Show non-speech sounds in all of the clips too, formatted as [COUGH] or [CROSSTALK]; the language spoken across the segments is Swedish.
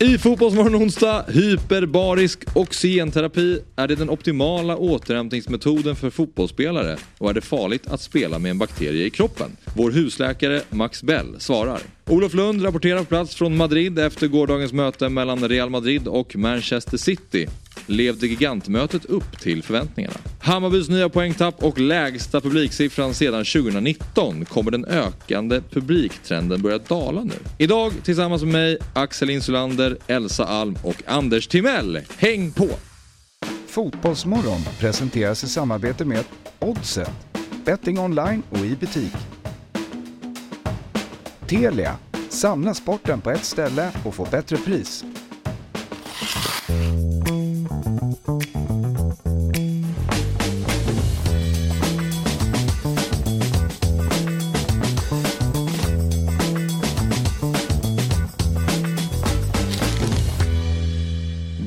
I Fotbollsmorgon onsdag, hyperbarisk oxygenterapi. Är det den optimala återhämtningsmetoden för fotbollsspelare? Och är det farligt att spela med en bakterie i kroppen? Vår husläkare Max Bell svarar. Olof Lund rapporterar på plats från Madrid efter gårdagens möte mellan Real Madrid och Manchester City. Levde gigantmötet upp till förväntningarna? Hammarbys nya poängtapp och lägsta publiksiffran sedan 2019. Kommer den ökande publiktrenden börja dala nu? Idag tillsammans med mig, Axel Insulander, Elsa Alm och Anders Timell. Häng på! Fotbollsmorgon presenteras i samarbete med Oddset, betting online och i butik. Telia, samla sporten på ett ställe och få bättre pris.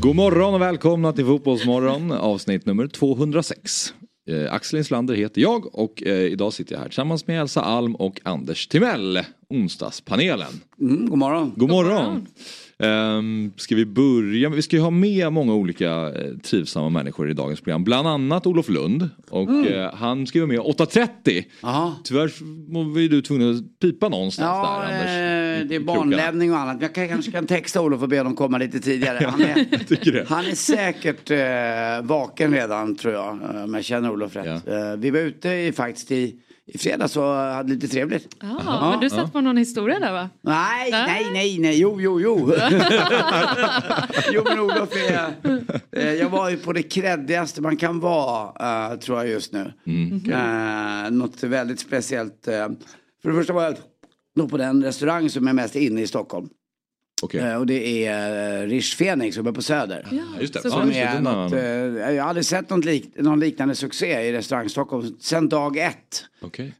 God morgon och välkomna till Fotbollsmorgon avsnitt nummer 206. Eh, Axel Inslander heter jag och eh, idag sitter jag här tillsammans med Elsa Alm och Anders Timell. Onsdagspanelen. Mm, god morgon. God morgon. Um, ska vi börja? Vi ska ju ha med många olika eh, trivsamma människor i dagens program. Bland annat Olof Lund. Och Mm. eh, han ska vara med 8.30. Aha. Tyvärr var ju du tvungen att pipa någonstans Ja, där Anders. eh, det är barnlämning och annat. Jag kan, kanske kan texta Olof och be honom komma lite tidigare. [LAUGHS] Han är, [LAUGHS] han är säkert eh, vaken redan tror jag, eh, om jag känner Olof rätt. Eh, vi var ute i, faktiskt i, i fredags och hade lite trevligt. Ja, men du satt på någon historia där va? Nej, Nej. nej, nej, nej, jo, jo, jo. [LAUGHS] jo, men Olof är... Eh, jag var ju på det kreddigaste man kan vara, eh, tror jag just nu. Eh, något väldigt speciellt. Eh, för det första var jag på den restaurang som är mest inne i Stockholm. Okej. Eh, och det är uh, Rish Fenix som är på Söder. Ja, just det. Ja, Som just det, är något, eh, jag har aldrig sett något lik, någon liknande succé i restaurang Stockholm sen dag ett.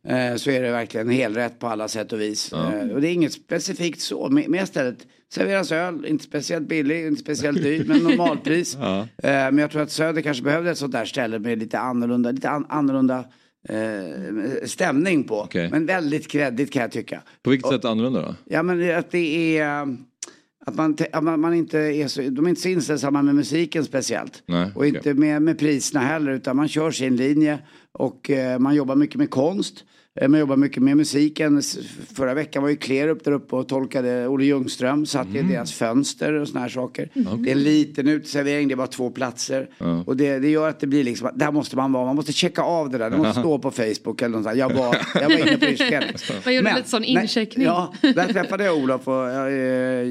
Eh, så är det verkligen helrätt på alla sätt och vis. Eh, och det är inget specifikt så. Med, med stället serveras öl, inte speciellt billig, inte speciellt dyr, men [LAUGHS] normalpris. Ja. eh, men jag tror att Söder kanske behövde ett sånt där ställe med lite annorlunda, lite an, annorlunda eh, stämning på. Okej. Men väldigt kreddigt kan jag tycka. På vilket sätt annorlunda då? Ja men att det är eh, att man, att man, man inte är så, de är inte så inställsamma med musiken speciellt. Nej, och inte med, med priserna heller utan man kör sin linje och eh, man jobbar mycket med konst. Eh, Man jobbar mycket med musiken. Förra veckan var ju Klerup där uppe och tolkade Olle Ljungström. Satt Mm. i deras fönster och såna här saker. Det är en liten uteservering, det är bara två platser. Och det, det gör att det blir liksom, där måste man vara. Man måste checka av det där. Det måste stå på Facebook eller något sånt. Jag var, jag var inne på [LAUGHS] Fenix. Man gjorde Men- lite sån incheckning. Ja, där träffade jag Olof och äh,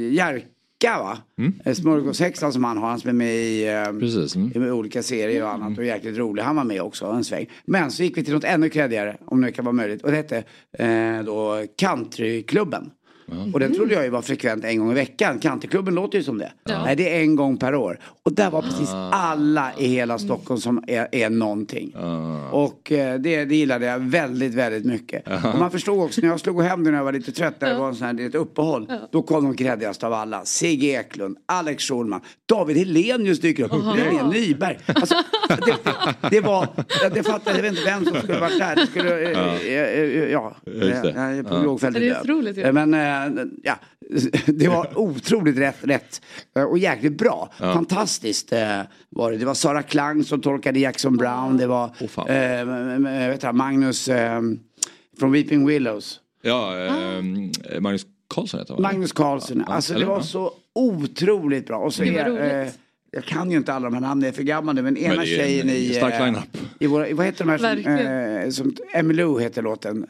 Jerka va? Mm. Smörgåshäxan som han har, han som är med i, eh, Precis. Mm. i olika serier och annat och jäkligt rolig. Han var med också en sväng. Men så gick vi till något ännu kreddigare om det kan vara möjligt och det hette eh, då Countryklubben. Och den trodde jag ju var frekvent en gång i veckan. Countryklubben låter ju som det. Ja. Nej, det är en gång per år. Och där var precis alla i hela Stockholm som är, är någonting. Och eh, det, det gillade jag väldigt, väldigt mycket. Och man förstod också när jag slog hem det när jag var lite trött, när det var en sån här, ett uppehåll. Då kom de kreddigast av alla. Sigge Eklund, Alex Schulman, David Helenius dyker upp, Linnea Nyberg. Alltså, det, det var, det fattade jag vet inte vem som skulle varit där. Det skulle, eh, eh, eh, ja, Just det. jag är på lågfältet Det är död. otroligt Eh, Men eh, ja, [LAUGHS] det var otroligt rätt, rätt eh, och jäkligt bra. Fantastiskt eh, var det. Det var Sara Klang som tolkade Jackson Brown. Det var fan. eh, vet jag, Magnus eh, från Weeping Willows. Ja, ehm, Magnus Karlsson heter han? Magnus Carlsen. Alltså det var Ja. så otroligt bra. Och så Det var är, roligt. eh, jag kan ju inte alla de här namnen, jag är för gammal nu. Men ena det är en tjejen i... stark eh, line-up. i våra, vad heter de här som, eh, som Emmylou heter låten?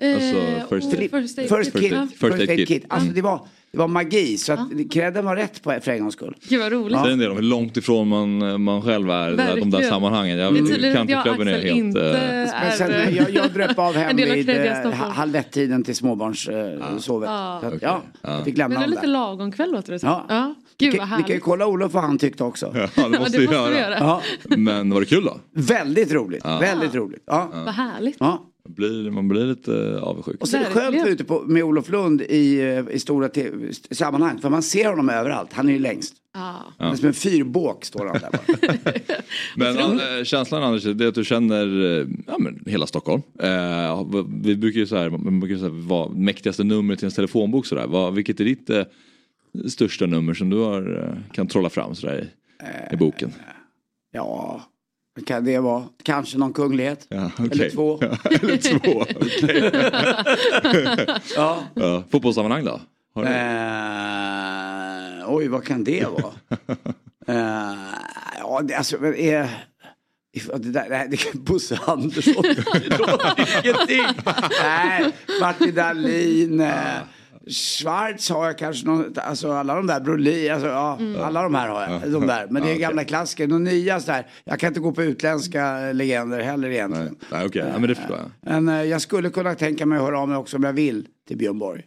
Alltså, Eh, First Aid- First Aid First Kit. Ja. First Aid Kit. Alltså det var, det var magi. Så att credden var rätt på, för en gångs skull. Gud vad roligt. Det är en del om hur långt ifrån man, man själv är, de där sammanhangen. Jag, Det är tydligt att jag och Countryklubben är Axel helt... inte eh, Men sen, är... jag, jag dröp av [LAUGHS] hem vid eh, halv ett-tiden till småbarns eh, sovet. Ja. Så att, Okej. ja, jag fick lämna Men det är dem lite lagom kväll låter det som. Ja. Ja. Vi Gud kan, vad vi kan ju kolla Olof vad han tyckte också. [LAUGHS] Ja, det Ja, måste det vi måste vi göra. göra. Ja, Men var det kul då? väldigt roligt. Väldigt roligt. Ja. Vad härligt. Ja. Blir, man blir lite eh, avundsjuk. Och så är det skönt att vara ute på, med Olof Lund i, eh, i stora te- sammanhang. För man ser honom överallt. Han är ju längst. Ja. Han är som en fyrbåk står han där bara. [LAUGHS] Men äh, känslan Anders, det är att du känner eh, ja, men, hela Stockholm. Eh, vi brukar ju så här, man brukar så här, vad mäktigaste numret till ens telefonbok sådär. Vad, vilket är ditt, eh, största nummer som du har, eh, kan trolla fram sådär i, i boken? Ja, kan det vara? Kanske någon kunglighet? Ja, okej. Eller två? Eller [LAUGHS] två. Ja. ja. Fotbollssammanhang då? Har du? Eh, oj, vad kan det vara? [LAUGHS] Eh, ja, det, alltså, men är... Det där, det, är Bosse Andersson. [LAUGHS] Det ingenting. Nej, Martin Dahlin. eh, Schwarz har jag kanske någon, alltså alla de där, Brolin, alltså, ja, alla de här har jag. De där. Men det är gamla klassiker. De nya sådär, jag kan inte gå på utländska legender heller egentligen. Nej, okej. Ja, men det förstår jag. Men eh, jag skulle kunna tänka mig att höra av mig också om jag vill till Björn Borg.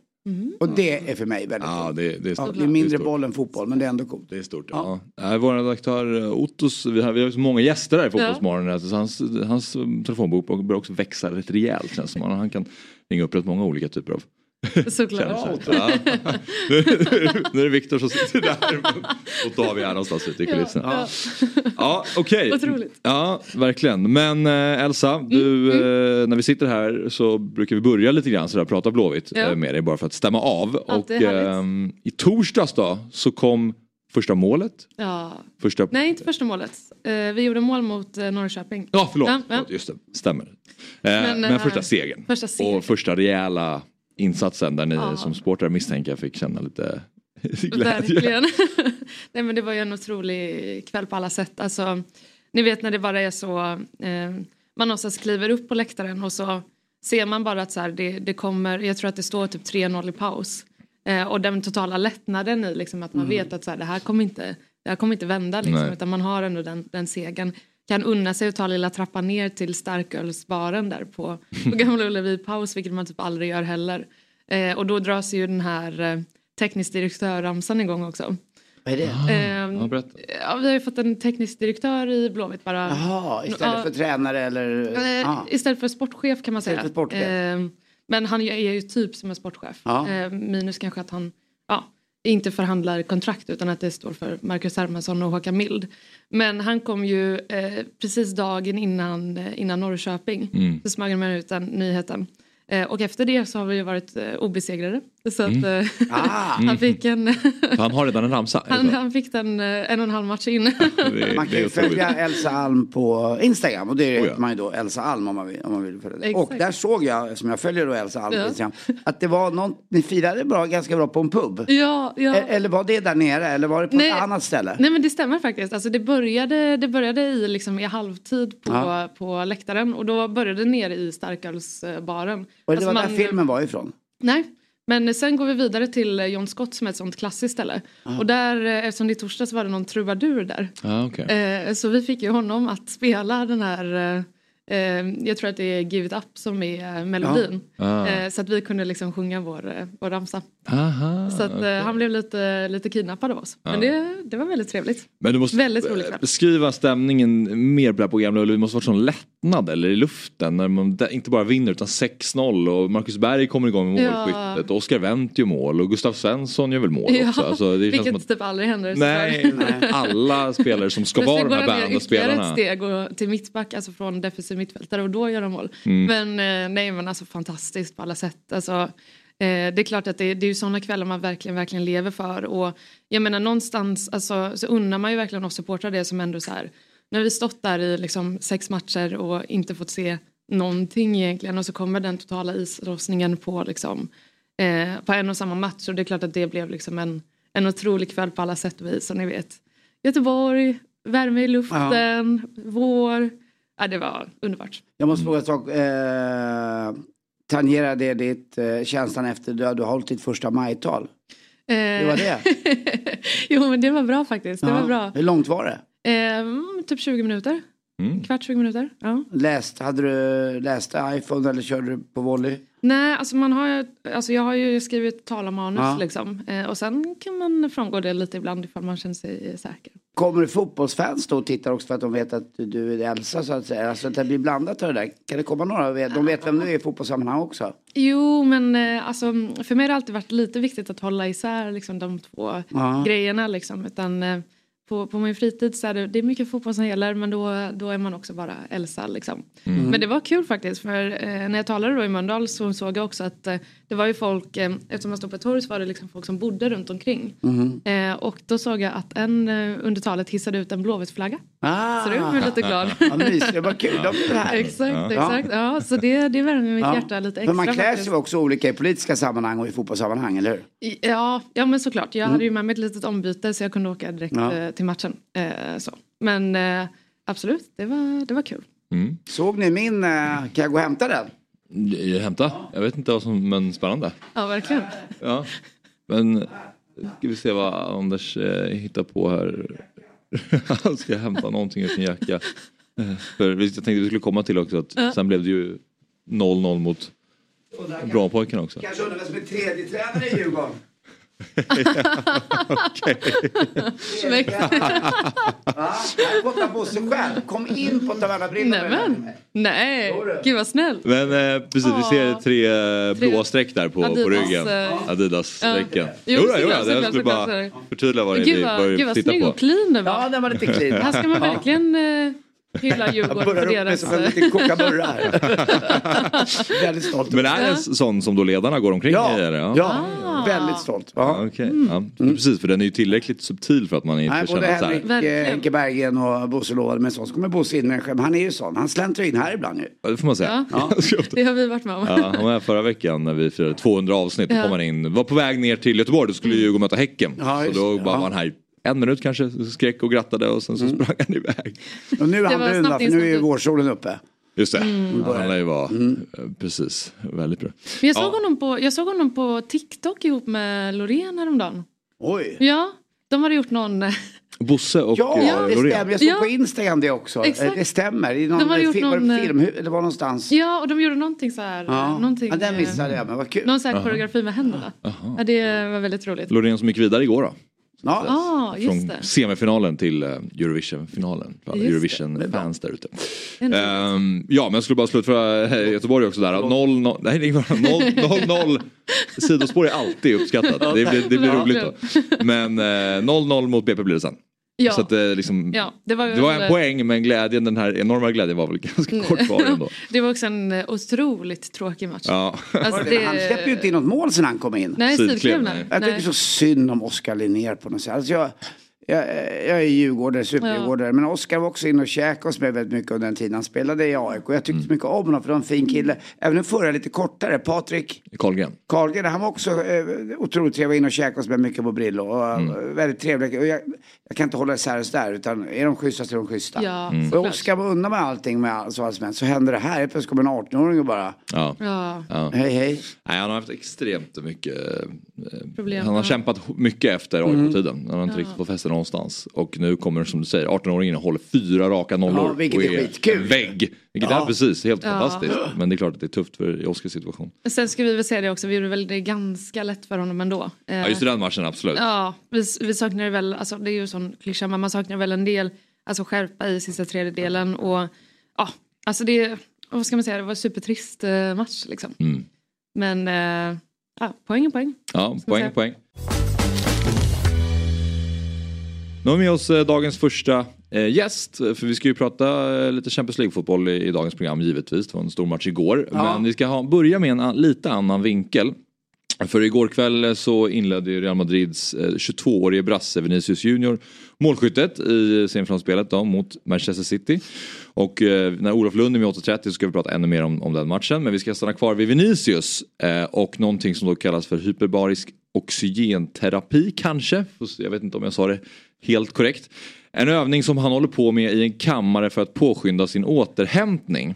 Och det är för mig väldigt Ja, coolt. det, det är Ja, det är mindre stort. boll än fotboll, men det är ändå coolt. Det är stort. Ja. Ja. Vår redaktör eh, Ottos, vi har, vi har så många gäster här i Fotbollsmorgon. Så hans, hans telefonbok börjar också växa rätt rejält känns det som. Han kan ringa upp rätt många olika typer av [LAUGHS] Såklart. Ja. [LAUGHS] Nu nu är det Viktor som sitter där. Och då har vi här någonstans ute i kulisserna. Ja. Ja, okej. Otroligt. Ja, verkligen. Men eh, Elsa, du, eh, när vi sitter här så brukar vi börja lite grann sådär, prata Blåvitt Ja. eh, med dig bara för att stämma av. Och ehm, i torsdags då så kom första målet. Ja. Första... Nej, inte första målet. Eh, vi gjorde mål mot eh, Norrköping. Ja, förlåt. Ja, ja. Just det, stämmer. Men Men, första segern. första segern. Och första rejäla insatsen där ni Ja. som supportrar misstänker jag fick känna lite [LAUGHS] glädje. Verkligen. [LAUGHS] Nej men det var ju en otrolig kväll på alla sätt. Alltså, ni vet när det bara är så, eh, man någonstans kliver upp på läktaren och så ser man bara att så här, det, det kommer, jag tror att det står typ 3-0 i paus. Eh, och den totala lättnaden i liksom att man vet att så här, det här kommer inte, det här kommer inte vända liksom, Nej. utan man har ändå den, den segern. Kan unna sig att ta lilla trappan ner till starkölsbaren där på, på [LAUGHS] Gamla Ullevi paus, vilket man typ aldrig gör heller. Eh, och då dras ju den här eh, teknisk direktör-ramsan igång också. Vad är det? Ehm, Ja, vi har ju fått en teknisk direktör i Blåvitt bara. Jaha, istället Ja. för tränare eller? Eh, Ah. Istället för sportchef kan man säga. Istället för sportchef. Ehm, men han är ju typ som en sportchef. Ja. Ehm, minus kanske att han ja, inte förhandlar kontrakt utan att det står för Marcus Hermansson och Håkan Mild. Men han kom ju eh, precis dagen innan, eh, innan Norrköping. Mm. Så smög man ut den nyheten. Eh, och efter det så har vi varit eh, obesegrade. Så att Mm. eh, Ah. [LAUGHS] han fick en... Han har redan en ramsa. Han, han fick den eh, en och en halv match in. Det, [LAUGHS] Man kan ju följa. Elsa Alm på Instagram och det Oh ja. man ju då Elsa Alm om man vill, om man vill följa det. Exakt. Och där såg jag, som jag följer då Elsa Alm på Ja. Instagram, att det var någon, ni firade bra, ganska bra på en pub. ja, ja. E- Eller var det där nere eller var det på Nej. ett annat ställe? Nej men det stämmer faktiskt. Alltså, det, började, det började i, liksom, i halvtid på, Ja. på läktaren och då började det ner i starkölsbaren. Och det Alltså, var där man- filmen var ifrån? Nej, men sen går vi vidare till eh, John Scott som är ett sånt klassiskt ställe. Och där, eh, eftersom det är torsdag så var det någon trubadur där. Ja, okej. Eh, så vi fick ju honom att spela den här, jag tror att det är Give It Up som är melodin. Ah. Eh, så att vi kunde liksom sjunga vår, vår ramsa. Aha, Så att, eh, okej. han blev lite, lite kidnappad av oss. Men det, det var väldigt trevligt. Men du måste Väldigt rolig kväll. beskriva stämningen mer på det här Ullevi. Det måste varit sån lättnad eller i luften när man inte bara vinner utan 6-0 och Marcus Berg kommer igång med Ja. målskyttet och Oskar Wendt gör mål och Gustav Svensson gör väl mål också. Alltså, vilket att, typ aldrig händer. [LAUGHS] nej, alla spelare som ska vara de här bärande ytterligare spelarna. ett steg och till mittback, alltså från defensiv mittfältare och då gör de mål. Mm. Men eh, nej men alltså fantastiskt på alla sätt. Alltså, eh, det är klart att det, det är ju sådana kvällar man verkligen, verkligen lever för. Och jag menar någonstans alltså, så unnar man ju verkligen oss supportrar det som ändå så här, när vi stått där i liksom sex matcher och inte fått se någonting egentligen och så kommer den totala islossningen på liksom eh, på en och samma match och det är klart att det blev liksom en, en otrolig kväll på alla sätt och vis. Och ni vet, Göteborg, värme i luften, vår. Ja, det var underbart. Jag måste fråga en sak. Eh, tangerar det ditt eh, känslan efter du, du har hållit ditt första majtal? Det var det? [LAUGHS] jo men det var bra faktiskt. Det Ja. var bra. Hur långt var det? Eh, typ 20 minuter. Mm. Kvart 20 minuter. Ja. Läst, hade du läst iPhone eller körde du på volley? Nej, alltså man har alltså jag har ju skrivit talarmanus Ja. liksom. Eh, och sen kan man frångå det lite ibland ifall man känner sig säker. Kommer det fotbollsfans då och tittar också för att de vet att du är Elsa så att säga? Alltså att det blir blandat av det där. Kan det komma några? De vet vem du är i fotbollssammanhang också? Jo, men eh, alltså, för mig har det alltid varit lite viktigt att hålla isär liksom, de två Ja. grejerna. Liksom, utan, eh, på, på min fritid så är det, det är mycket fotboll som gäller men då, då är man också bara Elsa liksom. Mm. Men det var kul faktiskt för eh, när jag talade då i Mölndal så såg jag också att eh, det var ju folk, eh, eftersom man stod på ett torg så var det liksom folk som bodde runt omkring. Mm. Eh, och då såg jag att en eh, under talet hissade ut en blåvitflagga. Ah. Så det var jag lite glad. Ja, mysigt. Det var kul. [LAUGHS] De är här. exakt, exakt. Ja, så det, det värmer mitt Ja. hjärta lite extra. Men man klär sig också olika i politiska sammanhang och i fotbollssammanhang, eller hur? Ja, ja men såklart. Jag hade ju med mig ett litet ombyte så jag kunde åka direkt Mm. Ja. Till matchen. Eh, så. Men eh, absolut, det var, det var kul. Såg ni min, eh, kan jag gå och hämta den? Jag hämta? Jag vet inte vad som, men spännande. Ja, verkligen. Ja. Men ska vi se vad Anders eh, hittar på här. [LAUGHS] Han ska hämta någonting ur sin jacka. För vi- jag tänkte vi skulle komma till också att sen blev det ju 0-0 mot Bra-pojkarna också. Kanske undrar vem som är tredje tränare i Djurgården? Snyggt. Va? Här borta Bosse själv. Kom in på Tavernabrillorna. Nämen. Nej, gud vad snällt. Men eh, precis, vi ser tre eh, blå streck där på, på Adidas, ryggen. eh, Adidas-strecken. Ja. Jo, Jo, jo, jo, såklart, jag skulle bara förtydliga vad det är vi vad, börjar gud vad snygg på. och clean det var. Ja, den var lite clean. Här ska man verkligen eh, hylla Djurgården för upp mig deras... som en liten kookaburra här. [LAUGHS] Väldigt stolt. Men är det en sån som då ledarna går omkring ja, i? Ja, Ja. väldigt stolt. Ja, Ja. Okej, ja. Precis för den är ju tillräckligt subtil för att man inte Nej, både känna att så Henrik, här. eh. Henke Berggren och Bosse lovade med sånt. Så kommer Bosse in med en skämt. Han är ju sån. Han släntrar in här ibland ju. Ja, det får man säga. Ja. [LAUGHS] Det har vi varit med om. Ja, han var här förra veckan när vi firade 200 avsnitt. Då Ja. kom han in, var på väg ner till Göteborg, då skulle ju gå och möta Häcken. Ja, så då det, bara ja. var han här en minut kanske, så skrek och grattade och sen så sprang han iväg. Och nu är han var brun För nu är ju vårsolen uppe. Just det, han lär ju vara, eh, precis, väldigt bra. Men jag såg, Ja. honom på, jag såg honom på TikTok ihop med Loreen häromdagen. Oj. Ja, de hade gjort någon... Bosse och Ja, eh, det Loreen. stämmer. Jag såg Ja. på Instagram det också. Exakt. Det stämmer. I någon, De hade gjort film, var någon, det eh, film, det var någonstans. Ja, och de gjorde någonting så här. Ja, Någonting, ja den eh, missade jag, men vad kul. Någon sån här koreografi med händerna. Ja, det var väldigt roligt. Loreen som gick vidare igår då. Ah, Från semifinalen till eh, Eurovision-finalen. Eurovision-fans där ute. Ehm, ja, men jag skulle bara slutföra eh, Göteborg också där. 0-0 nej, det är inget bra. 0-0 sidospår är alltid uppskattat. Det blir, det blir roligt då. Men eh, 0-0 mot BP blir det sen. Ja. Så att, eh, liksom, Ja, det var, det var väl- en poäng men glädjen, den här enorma glädjen var väl ganska kort kvar ändå. [LAUGHS] det var också en eh, otroligt tråkig match. Ja. Alltså, [LAUGHS] Det... Han släppte ju inte in något mål sen han kom in. Nej, nej. Jag tycker så synd om Oskar Linnér på något sätt. Alltså jag, jag, jag är djurgårdare, superdjurgårdare. Men Oskar var också inne och käkade hos mig väldigt mycket under den tiden han spelade i AIK. Och jag tyckte så mycket om honom för han var en fin kille. Även den förra lite kortare, Patrik Karlgren. Karlgren, han var också eh, otroligt trevlig. Var inne och käkade hos mig mycket på Brillo. Och, eh, Väldigt trevlig. Och jag, jag kan inte hålla isär oss där. Utan är de schyssta så är de schyssta. Ja, Och såklart. Oskar var undan med allting med all- så, som hänt. så händer det här. Plötsligt kommer en 18-åring och bara Ja. Ja, Ja. hej hej. Nej, han har haft extremt mycket eh, Problem, Han har ja. kämpat mycket efter AIK-tiden. Han har inte riktigt fått fäste någonstans. Och nu kommer som du säger 18-åringen och håller fyra raka nollor. Ja, vilket och är skitkul. en vägg. Vilket Ja. är precis helt Ja. fantastiskt. Men det är klart att det är tufft för i Oskars situation. Sen ska vi väl säga det också, vi gjorde väl det ganska lätt för honom ändå. Ja, just i den matchen absolut. Ja, vi, vi saknar väl, alltså det är ju en sån klyscha, men man saknar väl en del alltså skärpa i sista tredjedelen och ja, alltså det, vad ska man säga, det var en supertrist eh, match liksom. Mm. Men eh, ja, poäng är poäng. Ja, poäng, se. poäng. Nu har vi med oss eh, dagens första eh, gäst. För vi ska ju prata eh, lite Champions League-fotboll i, dagens program givetvis. Det var en stor match igår. Ja. Men vi ska ha, börja med en lite annan vinkel. För igår kväll eh, så inledde ju Real Madrids eh, 22-årige brasse Vinicius Junior målskyttet i semifinalspelet då mot Manchester City. Och eh, när Olof Lund är med 8.30 så ska vi prata ännu mer om, om den matchen. Men vi ska stanna kvar vid Vinicius eh, och någonting som då kallas för hyperbarisk oxygenterapi kanske. Jag vet inte om jag sa det helt korrekt. En övning som han håller på med i en kammare för att påskynda sin återhämtning.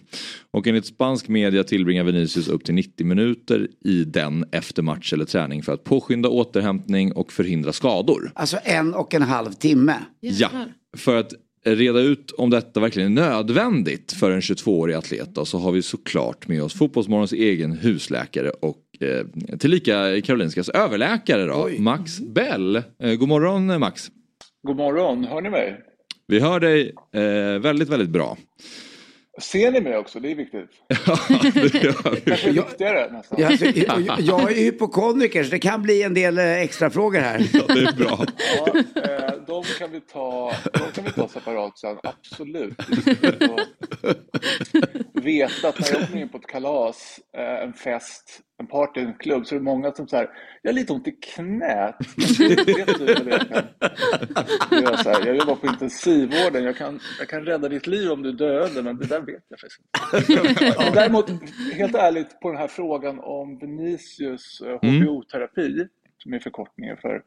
Och enligt spansk media tillbringar Vinicius upp till 90 minuter i den efter match eller träning för att påskynda återhämtning och förhindra skador. Alltså en och en halv timme. Ja, för att reda ut om detta verkligen är nödvändigt för en 22-årig atlet då, så har vi såklart med oss Fotbollsmorgons egen husläkare och eh, tillika Karolinskas överläkare då, Oj. Max Bell. Eh, god morgon eh, Max. God morgon, hör ni mig? Vi hör dig eh, väldigt, väldigt bra. Ser ni mig också? Det är viktigt. [LAUGHS] Ja, det gör vi. Kanske viktigare nästan. Ja, alltså, jag, jag är hypokondriker så det kan bli en del eh, extra frågor här. Ja, det är bra. Ja, eh, de kan vi ta, de kan vi ta separat sen, absolut. [LAUGHS] Veta att när jag kommer in på ett kalas, eh, en fest, en party, en klubb så är det många som säger jag har lite ont i knät. Vet du vad det är? Jag, så här, jag jobbar på intensivvården, jag kan, jag kan rädda ditt liv om du dödar men det där vet jag faktiskt inte. Däremot, helt ärligt, på den här frågan om Vinicius eh, HBO-terapi, som är förkortningen för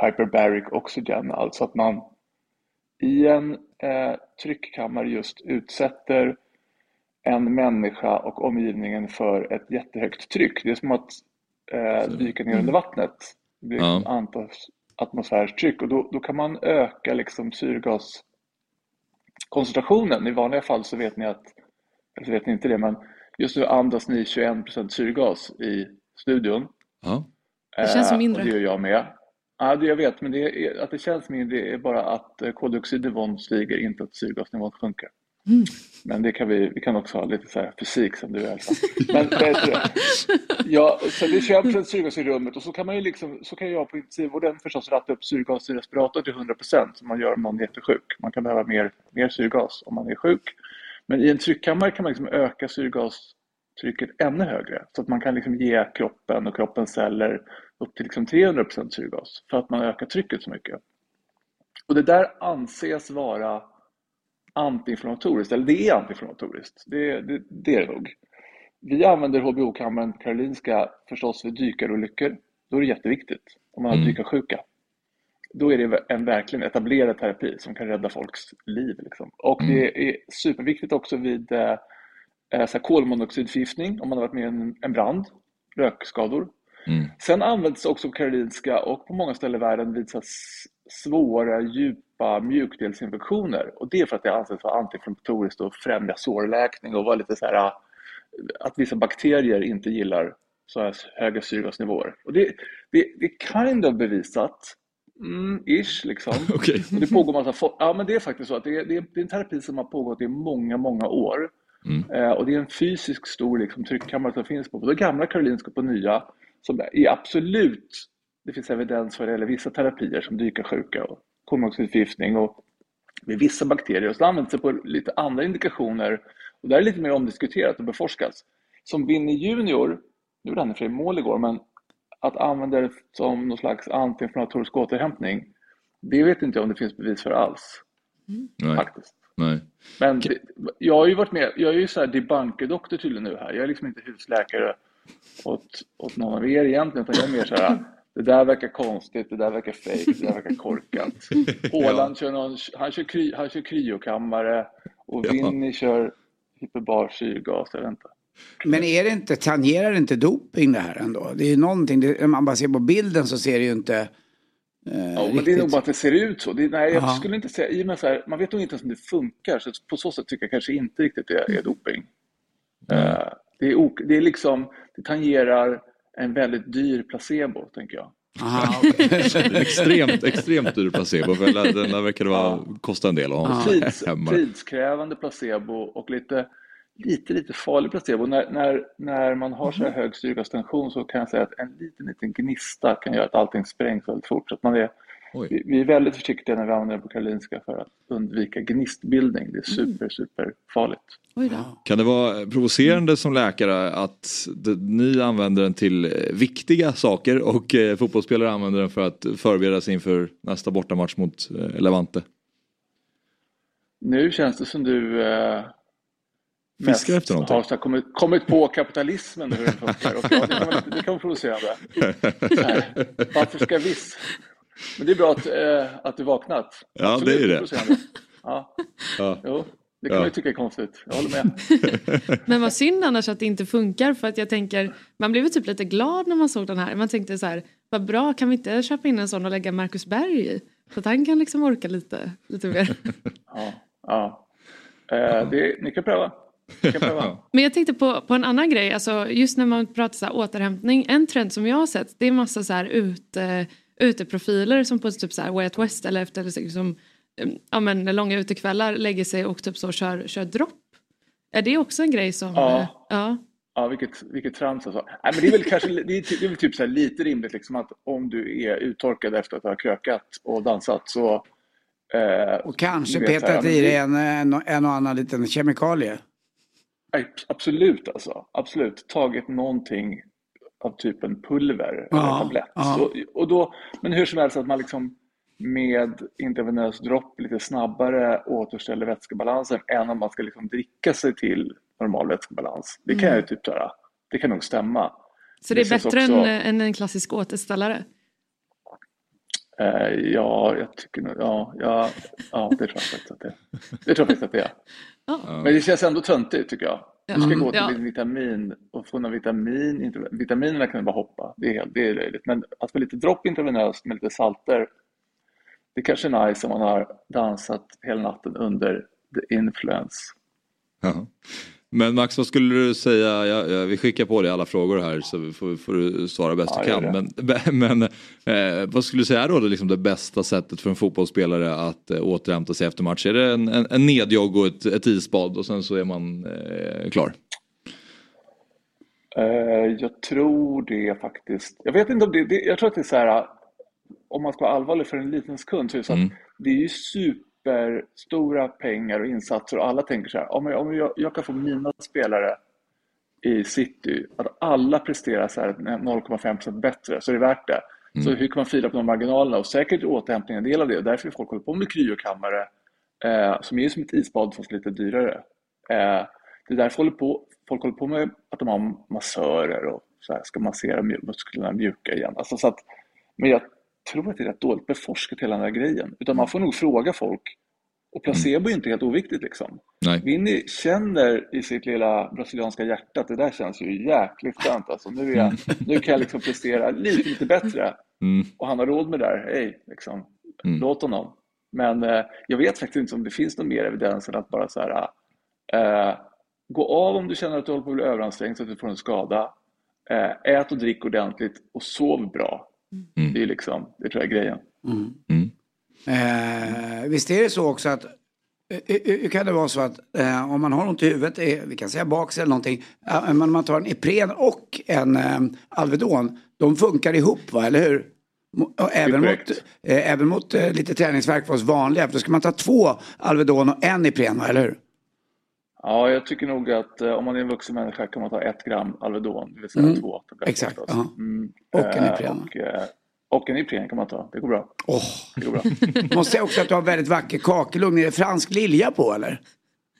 hyperbaric oxygen, alltså att man i en eh, tryckkammare just utsätter en människa och omgivningen för ett jättehögt tryck. Det är som att eh, dyka ner under vattnet. Det är Ja. ja. atmosfäriskt tryck och då, då kan man öka liksom syrgaskoncentrationen. I vanliga fall så vet ni att, eller så vet ni inte det, men just nu andas ni 21% syrgas i studion. Ja. Det känns som Eh, mindre. Och det gör jag med. Ja, det jag vet, men det är, att det känns mindre är bara att eh, koldioxidnivån stiger, inte att syrgasnivån sjunker. Mm. Men det kan vi, vi kan också ha lite så här fysik som du fall. [LAUGHS] Men det. Ja, så det är 21% syrgas i rummet och så kan man ju liksom, så kan jag på intensivvården förstås ratta upp syrgas i respirator till 100% som man gör om någon är jättesjuk. Man kan behöva mer, mer syrgas om man är sjuk. Men i en tryckkammare kan man liksom öka syrgastrycket ännu högre så att man kan liksom ge kroppen och kroppens celler upp till liksom 300% syrgas för att man ökar trycket så mycket. Och det där anses vara antiinflammatoriskt, eller det är antiinflammatoriskt. Det, det, det är det nog. Vi använder HBO-kammaren Karolinska förstås vid dykarolyckor. Då är det jätteviktigt om man har Mm. dykarsjuka. Då är det en verkligen etablerad terapi som kan rädda folks liv. Liksom. Och det är superviktigt också vid eh, eh, kolmonoxidförgiftning om man har varit med i en, en brand, rökskador. Mm. Sen används också på Karolinska och på många ställen i världen vid svåra, djupa mjukdelsinfektioner. Och det är för att det anses vara antiinflammatoriskt och främja sårläkning och vara lite så här äh, att vissa bakterier inte gillar så här höga syrgasnivåer. Och det, det, det är kind of bevisat, mm, ish liksom. [LAUGHS] Okej. Och det pågår massa for- Ja, men det är faktiskt så att det är, det är, det är en terapi som har pågått i många, många år. Mm. Eh, och det är en fysisk stor liksom, tryckkammare som finns på både gamla Karolinska och på nya. Som är absolut, det finns evidens för det, eller vissa terapier som dykarsjuka och kolmonoxidförgiftning och med vissa bakterier. Och så används det på lite andra indikationer. Och där är det lite mer omdiskuterat och beforskas. Som Vinnie Junior, nu gjorde han i och för sig mål igår, men att använda det som någon slags antiinflammatorisk återhämtning, det vet inte jag om det finns bevis för alls. Nej. Faktiskt. Nej. Men det, jag har ju varit med, jag är ju så här debunker-doktor tydligen nu här. Jag är liksom inte husläkare åt, åt någon av er egentligen, utan jag är mer så här, det där verkar konstigt, det där verkar fake, det där verkar korkat. [LAUGHS] Håland kör någon, han kör, kry, han kör kryokammare och Ja. Vinny kör hyperbar syrgas, jag vet inte. Men är det inte, tangerar det inte doping det här ändå? Det är ju någonting, det, om man bara ser på bilden så ser det ju inte eh, Ja, men det är nog bara att det ser ut så. Det, nej, jag Aha. skulle inte säga, i och med så här, man vet nog inte ens om det funkar, så på så sätt tycker jag kanske inte riktigt det är doping. Eh, det, är ok, det är liksom, det tangerar en väldigt dyr placebo, tänker jag. Aha. [LAUGHS] Extremt, extremt dyr placebo. För den där verkar det vara, kosta en del att ha Tids, hemma. tidskrävande placebo och lite, lite, lite farlig placebo. När, när, när man har så här hög syrgastension så kan jag säga att en liten, liten gnista kan göra att allting sprängs väldigt fort. Så att man är. Vi, vi är väldigt försiktiga när vi använder det på Karolinska för att undvika gnistbildning. Det är super, super farligt. Oj då. Kan det vara provocerande som läkare att ni använder den till eh, viktiga saker och eh, fotbollsspelare använder den för att förbereda sig inför nästa bortamatch mot eh, Levante? Nu känns det som du eh, Fiskar efter någonting. har kommit, kommit på kapitalismen och hur den funkar. Och ja, det, kan vara, provocerande. Varför ska viss... Men det är bra att, eh, att du vaknat. Ja, Absolut, det är det. Ja, Ja. jo, det kan Ja. man ju tycka är konstigt. Jag håller med. [LAUGHS] Men vad synd annars att det inte funkar för att jag tänker man blev typ lite glad när man såg den här. Man tänkte så här vad bra kan vi inte köpa in en sån och lägga Marcus Berg i? Så att han kan liksom orka lite, lite mer. [LAUGHS] Ja, ja. Eh, det, ni kan pröva. [LAUGHS] Men jag tänkte på, på en annan grej, alltså just när man pratar så här, återhämtning. En trend som jag har sett det är massa så här ute, uteprofiler som på typ så här Way Out West eller efter liksom, ja, men, långa utekvällar lägger sig och typ så kör, kör dropp. Är det också en grej som... Ja. eh, ja. Ja, vilket, vilket trams alltså. Nej, men det är väl kanske det är, det är väl typ så lite rimligt liksom att om du är uttorkad efter att ha krökat och dansat så... Eh, och kanske petat i dig en, en, en och annan liten kemikalie. Absolut alltså, absolut. Tagit någonting av typen pulver ja, eller tablett. Ja. Så, och då, men hur som helst att man liksom med intravenös dropp lite snabbare återställer vätskebalansen än om man ska liksom dricka sig till normal vätskebalans. Det kan mm. jag typ göra. Det kan nog stämma. Så det, det är bättre också... än, än en klassisk återställare? Uh, ja, jag tycker nog, ja, ja, ja, det tror jag faktiskt att det Det tror jag faktiskt att det är. [LAUGHS] Oh. Men det känns ändå töntigt tycker jag. Du ska gå till ja. vitamin och få någon vitamin. Vitaminerna kan du bara hoppa. Det är, helt, det är löjligt. Men att få lite dropp intravenöst med lite salter. Det kanske är nice om man har dansat hela natten under the influence. Ja. Men Max, vad skulle du säga? Jag, jag, vi skickar på dig alla frågor här så får, får du svara bäst ja, du kan. [LAUGHS] Men, men eh, vad skulle du säga då det, liksom det bästa sättet för en fotbollsspelare att eh, återhämta sig efter match? Är det en, en, en nedjogg och ett, ett isbad och sen så är man eh, klar? Uh, jag tror det faktiskt. Jag vet inte om det, det, jag tror att det är så här om man ska vara allvarlig för en liten sekund så är det så att mm. det är ju super superstora pengar och insatser och alla tänker så här, om jag, om jag, jag kan få mina spelare i city, att alla presterar så här 0,5% bättre så är det värt det. Mm. Så hur kan man fila på de marginalerna? Och säkert återhämtning en del av det. Och därför folk håller på med kryokammare eh, som är som ett isbad fast lite dyrare. Eh, det är därför håller på, folk håller på med att de har massörer och så här, ska massera musklerna mjuka igen. Alltså, så att, men jag tror att det är rätt dåligt beforskat hela den här grejen. Utan man får nog fråga folk. Och placebo mm. är inte helt oviktigt liksom. Nej. Vinny känner i sitt lilla brasilianska hjärta att det där känns ju jäkligt skönt. Alltså, nu, är jag, [LAUGHS] nu kan jag liksom prestera lite, lite bättre. Mm. Och han har råd med det där. Hej, liksom. Mm. låt honom. Men eh, jag vet faktiskt inte om det finns någon mer evidens än att bara så här, eh, gå av om du känner att du håller på att bli överansträngd så att du får en skada. Eh, ät och drick ordentligt och sov bra. Mm. Det är liksom, det tror jag är grejen. Mm. mm. Eh, visst är det så också att eh, eh, eh, hur kan det vara så att eh, om man har ont i huvudet, eh, vi kan säga baks eller någonting, eh, men man tar en Ipren och en eh, Alvedon, de funkar ihop va, eller hur? Även mot, även mot lite träningsverk för oss vanliga, för då ska man ta två Alvedon och en Ipren va, eller hur? Ja, jag tycker nog att om man är en vuxen människa kan man ta ett gram Alvedon, det vill säga mm. två. Exakt. Mm. Och en Ipren. Och, och en Ipren kan man ta, det går bra. Oh. Det går bra. [LAUGHS] Måste jag också att du har väldigt vacker kakelugn. Är det fransk lilja på eller?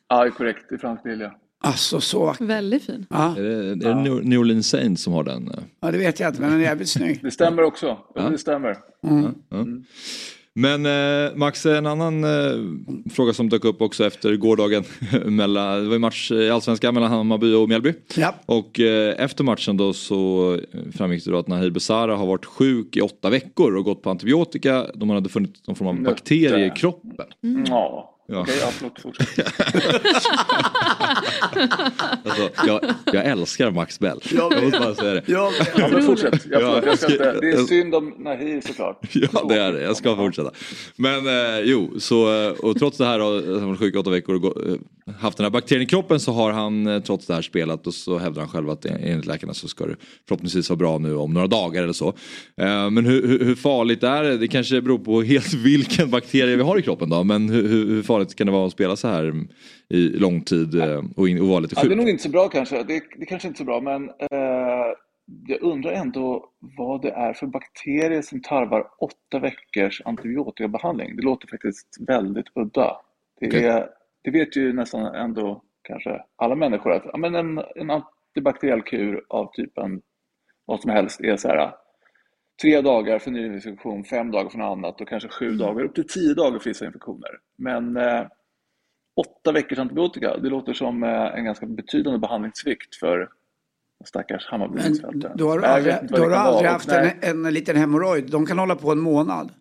Ja, det är korrekt. Det är fransk lilja. Alltså så Väldigt fin. Ja. Är det, är det ja. New Orleans Saints som har den? Ja, det vet jag inte, men den är jävligt snygg. Det stämmer också. Ja. Det stämmer. Mm. Men eh, Max, en annan eh, fråga som dök upp också efter gårdagen. [LAUGHS] mellan, det var ju match i Allsvenskan mellan Hammarby och Mjällby. Ja. Och eh, efter matchen då så framgick det då att Nahir Besara har varit sjuk i åtta veckor och gått på antibiotika. De hade funnit någon form av bakterie i kroppen. Mm. Ja. Ja. Okej, okay, förlåt, fortsätt. [LAUGHS] alltså, jag, jag älskar Max Bell. Jag, jag måste bara säga det. Jag, ja, men fortsätt. Jag, ja, jag ska inte, det är synd om Nahir såklart. Ja, det är det. Jag ska fortsätta. Men eh, jo, så, eh, och trots det här har han varit sjuk i åtta veckor och eh, haft den här bakterien i kroppen så har han eh, trots det här spelat och så hävdar han själv att enligt läkarna så ska det förhoppningsvis vara bra nu om några dagar eller så. Eh, men hur, hur, hur farligt är det? Det kanske beror på helt vilken bakterie vi har i kroppen då. Men hur, hur farligt kan det vara att spela så här i lång tid eh, och, in, och vara lite sjuk? Ja, det är nog inte så bra kanske. Det, det kanske inte är så bra men eh, jag undrar ändå vad det är för bakterier som tarvar åtta veckors antibiotikabehandling. Det låter faktiskt väldigt udda. Det, okay. är, det vet ju nästan ändå kanske alla människor att ja, men en, en antibakteriell kur av typen vad som helst är så här tre dagar för nyinfektion, fem dagar för något annat och kanske sju mm. dagar, upp till tio dagar för vissa infektioner. Men eh, åtta veckors antibiotika, det låter som eh, en ganska betydande behandlingssvikt för stackars Hammarby. Då har du aldrig, har du aldrig haft en, en liten hemorrojd, de kan hålla på en månad.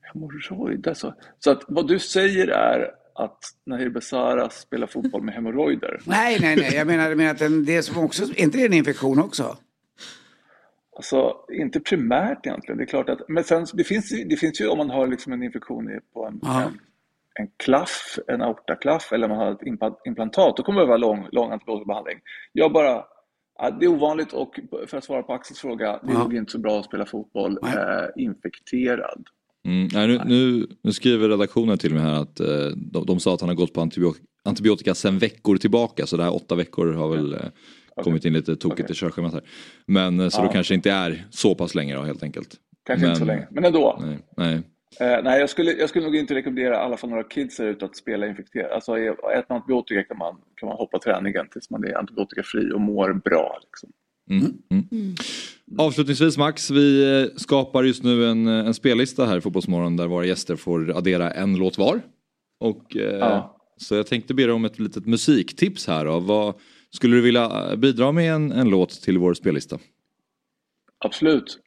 Hemorrojd alltså. Så att vad du säger är att Nahir Besara spelar fotboll med hemorrojder? nej, nej, nej. Jag menar, jag menar att den, det är som också, är inte det en infektion också? Alltså, inte primärt egentligen. Det är klart att, men sen, det finns, det finns ju om man har liksom en infektion på en, en en klaff, en aortaklaff eller man har ett implantat, då kommer det vara lång, lång antibiotikabehandling. Jag bara, ja, det är ovanligt och för att svara på Axels fråga, det är nog inte så bra att spela fotboll eh, infekterad. Mm, nej, nu, nu, nu, skriver redaktionen till mig här att eh, de, de, sa att han har gått på antibiotika, antibiotika sedan veckor tillbaka så det här åtta veckor har väl eh, kommit in lite tokigt okay. i körschemat här. Men eh, så ja. då kanske inte är så pass länge då helt enkelt. Kanske men, inte så länge, men ändå. Nej, nej. Eh, nej, jag skulle, jag skulle nog inte rekommendera i alla fall några kids där ute att spela infekterat. Alltså, äter man antibiotika kan man, kan man hoppa träningen tills man är antibiotikafri och mår bra. Liksom. Mm. Mm. Mm. Avslutningsvis Max, vi eh, skapar just nu en, eh, en spellista här i Fotbollsmorgon där våra gäster får addera en låt var. Och, eh, ja. Så jag tänkte be dig om ett litet musiktips här. Då. Vad, skulle du vilja bidra med en, en låt till vår spellista? Absolut.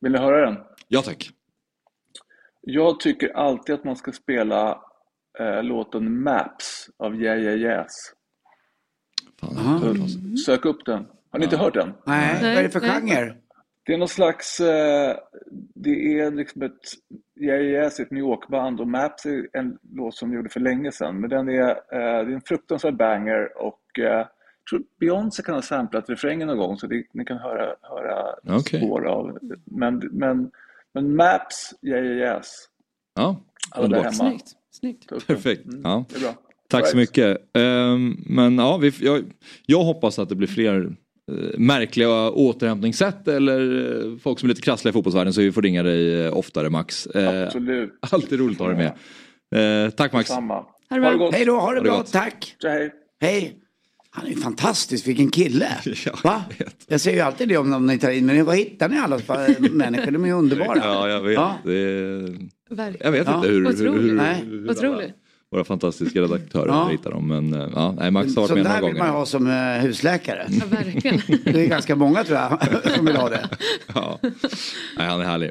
Vill ni höra den? Ja tack. Jag tycker alltid att man ska spela eh, låten Maps av Yeah Yeah Yes. Fan, Sök upp den. Har ni inte hört den? Nej, vad är det för genre? Det är någon slags, eh, det är liksom ett, Yeah Yeah Yes är ett New York-band och Maps är en låt som de gjorde för länge sedan. Men den är, eh, det är en fruktansvärd banger och eh, tror Beyoncé kan ha samplat refrängen någon gång så det, ni kan höra, höra okay. spår av. Men, men men Maps, yeah, yeah, yes. Ja, Alla där hemma. Snyggt. Snyggt. Perfekt. Mm. Ja. Det är bra. Tack så mycket. Um, men ja, vi, jag, jag, hoppas att det blir fler uh, märkliga återhämtningssätt eller uh, folk som är lite krassliga i fotbollsvärlden så vi får ringa dig uh, oftare Max. Absolut. [LAUGHS] Alltid roligt att ha dig med. tack Max. Samma. Ha det, ha det gott. Hej då, ha det, ha det bra. Gott. Tack. Hej. Hej. Han är ju fantastisk, vilken kille! [LAUGHS] Ja, Va? Jag säger ju alltid det om ni tar in, men var hittar ni alla [LAUGHS] människor? De är ju underbara. Ja, jag vet. Ja. Är... Jag vet inte hur, hur, hur, hur, Otroligt. våra fantastiska redaktörer ja. hittar dem. Men eh, ja, nej, Max har varit med några gånger. Vill man ha som uh, husläkare. Ja, verkligen. Det är ganska många tror jag [LAUGHS] som vill ha det. Ja, nej, han är härlig.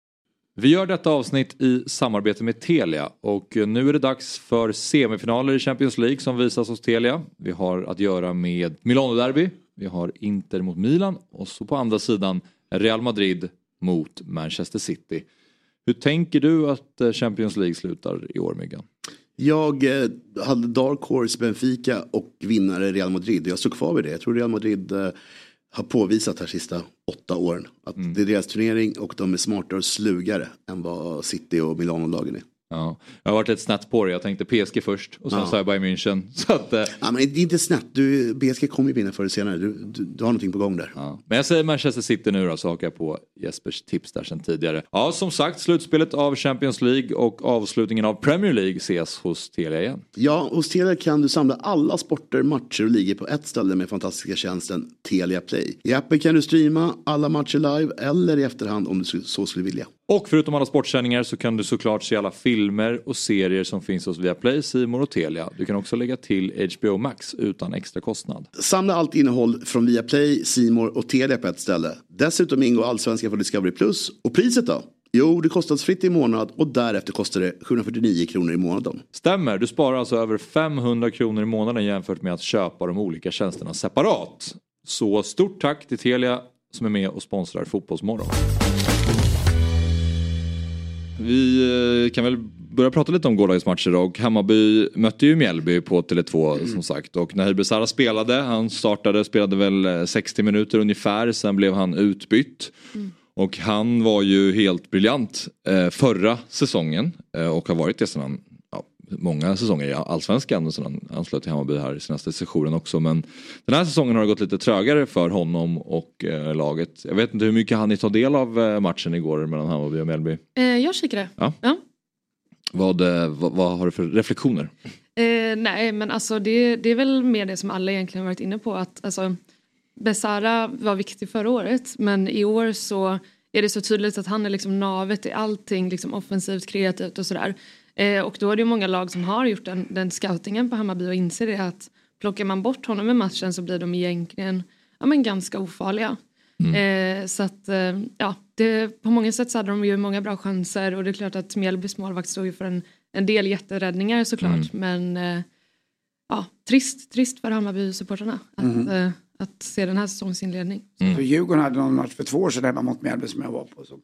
Vi gör detta avsnitt i samarbete med Telia och nu är det dags för semifinaler i Champions League som visas hos Telia. Vi har att göra med Milano-derby, vi har Inter mot Milan och så på andra sidan Real Madrid mot Manchester City. Hur tänker du att eh, Champions League slutar i år Myggan? Jag eh, hade Dark Horse Benfica och vinnare Real Madrid. Jag står kvar vid det. Jag tror Real Madrid eh, har påvisat här sista åtta åren. Att mm. det är deras turnering och de är smartare och slugare än vad City och Milano-lagen är. Ja. Jag har varit lite snett på det. Jag tänkte PSG först och sen ja. sa jag Bayern München. [LAUGHS] Så att, eh. ja, men det är inte snett. Du, PSG kommer ju vinna förr eller senare. Du, du, du, har någonting på gång där. Ja. Men jag säger Manchester City nu då så hakar jag på Jespers tips där sen tidigare. Ja som sagt slutspelet av Champions League och avslutningen av Premier League ses hos Telia igen. Ja, hos Telia kan du samla alla sporter, matcher och ligor på ett ställe med fantastiska tjänsten Telia Play. I appen kan du streama alla matcher live eller i efterhand om du så skulle vilja. Och förutom alla sportsändningar så kan du såklart se alla filmer och serier som finns hos Viaplay, Simor och Telia. Du kan också lägga till HBO Max utan extra kostnad. Samla allt innehåll från Viaplay, Simor och Telia på ett ställe. Dessutom ingår Allsvenskan på Discovery Plus. Och priset då? Jo, det kostnadsfritt i månad och därefter kostar det 749 kronor i månaden. Stämmer, du sparar alltså över 500 kronor i månaden jämfört med att köpa de olika tjänsterna separat. Så stort tack till Telia som är med och sponsrar Fotbollsmorgon. Vi eh, kan väl börja prata lite om gårdagens matcher och Hammarby mötte ju Mjällby på Tele2 mm. som sagt och Nahir Besara spelade, han startade, spelade väl eh, 60 minuter ungefär, sen blev han utbytt. Mm. Och han var ju helt briljant eh, förra säsongen eh, och har varit det sedan han många säsonger i Allsvenskan och sen anslöt till Hammarby här i senaste sessionen också. Men den här säsongen har det gått lite trögare för honom och eh, laget. Jag vet inte hur mycket han ni ta del av eh, matchen igår mellan Hammarby och Mjällby? Eh, jag kikade. Ja. ja. Vad, eh, vad, vad, har du för reflektioner? Eh, nej men alltså det, det är väl mer det som alla egentligen varit inne på att alltså Besara var viktig förra året men i år så är det så tydligt att han är liksom navet i allting liksom offensivt, kreativt och sådär. Eh, och då är det ju många lag som har gjort den, den scoutingen på Hammarby och inser det att plockar man bort honom i matchen så blir de egentligen ja, men ganska ofarliga. Eh, så att eh, ja, det, på många sätt så hade de ju många bra chanser och det är klart att Mjällbys målvakt stod ju för en, en del jätteräddningar såklart men eh, ja, trist, trist för Hammarby-supportrarna att, eh, att se den här säsongsinledning. För Djurgården hade någon match för två år sedan hemma mot Mjällby som jag var på. Så.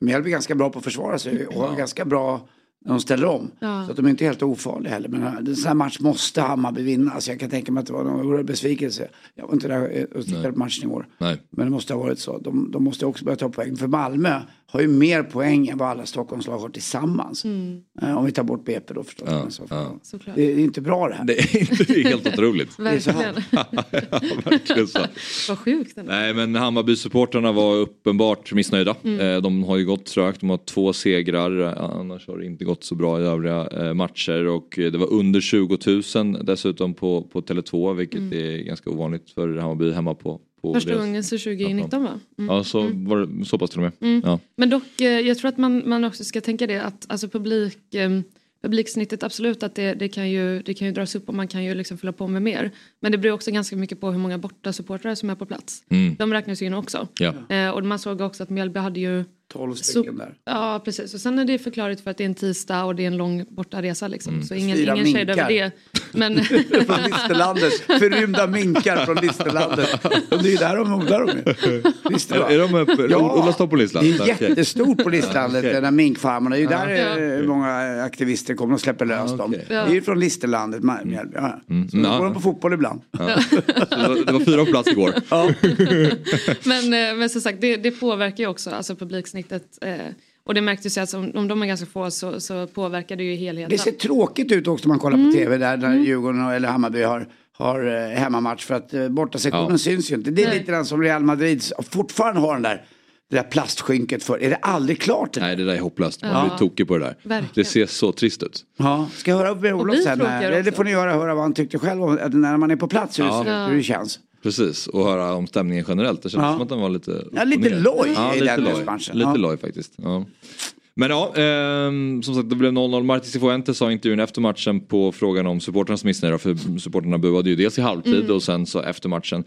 Mjällby är ganska bra på att försvara sig och har ganska bra när de ställer om. Ja. Så att de är inte helt ofarliga heller. Men en sån här match måste Hammarby vinna. Så jag kan tänka mig att det var någon oerhörd besvikelse. Jag var inte där eh, och tittade på matchen i år. Nej. Men det måste ha varit så. De, de måste också börja ta poäng. För Malmö har ju mer poäng än vad alla Stockholmslag har tillsammans. Eh, om vi tar bort BP då förstås. Men så, ja. Det, är inte bra det här. Det är inte helt otroligt. [LAUGHS] Verkligen. [LAUGHS] ja, verkligen så. [LAUGHS] Vad sjukt. Nej men Hammarby-supportrarna var uppenbart missnöjda. Eh, De har ju gått trögt, de har två segrar. Eh, Annars har det inte gått så bra i övriga matcher. Och det var under 20 000 dessutom på, på Tele2 vilket är ganska ovanligt för Hammarby hemma på. På Första deras- gången så 2019 va? Mm. Ja så var det så pass till och med. Ja. Men dock, eh, jag tror att man, man också ska tänka det att alltså publik, eh, publiksnittet absolut att det, det, kan ju, det kan ju dras upp och man kan ju liksom fylla på med mer. Men det beror också ganska mycket på hur många borta supportrar som är på plats. De räknas ju in också. Ja. Eh, och man såg också att Mjällby hade ju 12 så, stycken där. Ja precis och sen är det förklarligt för att det är en tisdag och det är en lång bortaresa liksom. Så ingen, Fyra ingen shade över det. Men [LAUGHS] Från Listerlandet. Förrymda minkar från Listerlandet. Och det är ju där de odlar dem ju. Va? Är de uppe? Odlas de på Lisland? Det är jättestort på Listlandet, [LAUGHS] Okej. den där minkfarmarna. Det är ju där Ja. eh, många aktivister kommer och släpper lös dem. okej. Det är ju från Listerlandet, Mjällby. Ja. Så Mm. går Ja. de på fotboll ibland. Så det, var, det var fyra på plats igår. [LAUGHS] Men, eh, men som sagt, det, det påverkar ju också alltså publiksnittet. Eh, och det märktes ju att om, om de är ganska få så, så påverkar det ju helheten. Det ser tråkigt ut också när man kollar Mm. på tv där när Djurgården eller Hammarby har, har eh, hemmamatch för att eh, bortasektionen Ja. syns ju inte. Det är Nej. lite den som Real Madrid fortfarande har den där, det där plastskynket för. Är det aldrig klart? det? Nej det där är hopplöst, man blir tokig på det där. Verkligen. Det ser så trist ut. Ja, ska jag höra upp med Olof sen? det får ni göra, höra vad han tyckte själv om att när man är på plats hur, Ja. hur det känns. Precis, och höra om stämningen generellt. Det kändes Ja. som att den var lite Ja, lite loj ja, i lite den loj. matchen. Lite Ja. loj faktiskt. Ja. Men ja, ehm, som sagt det blev 0-0. Martin Cifuentes sa i intervjun efter matchen på frågan om supporternas missnöje. För supporterna buade ju dels i halvtid och sen så efter matchen.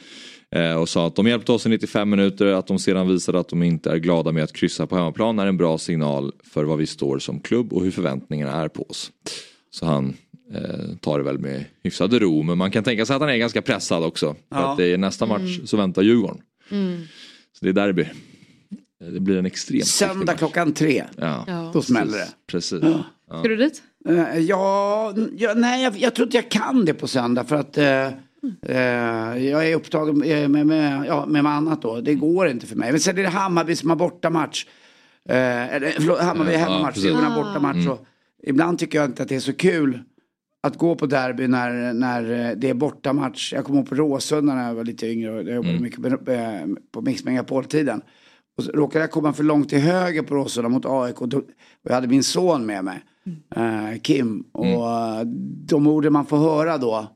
Eh, och sa att de hjälpte oss i 95 minuter. Att de sedan visade att de inte är glada med att kryssa på hemmaplan är en bra signal för vad vi står som klubb och hur förväntningarna är på oss. Så han eh, tar det väl med hyfsad ro. Men man kan tänka sig att han är ganska pressad också. För Ja. att det är nästa match så väntar Djurgården. Så det är derby. Det blir en extremt Söndag klockan tre. Ja, Ja. Då smäller det. precis. Ska du dit? Eh, ja, ja, nej jag, jag tror inte jag kan det på söndag för att eh, eh, jag är upptagen med, med, med, ja, med annat då. Det går inte för mig. Men sen är det Hammarby som har bortamatch. Eh, eller, förlåt, Hammarby Ja, hemmamatch. Djurgården har bortamatch. Och ibland tycker jag inte att det är så kul att gå på derby när, när eh, det är bortamatch. Jag kommer ihåg på Råsunda när jag var lite yngre och jag jobbade mycket med, eh, på Mix Megapol-tiden. Och så råkade jag komma för långt till höger på Råsunda mot AIK och, då, och jag hade min son med mig, eh, Kim. Och eh, de orden man får höra då,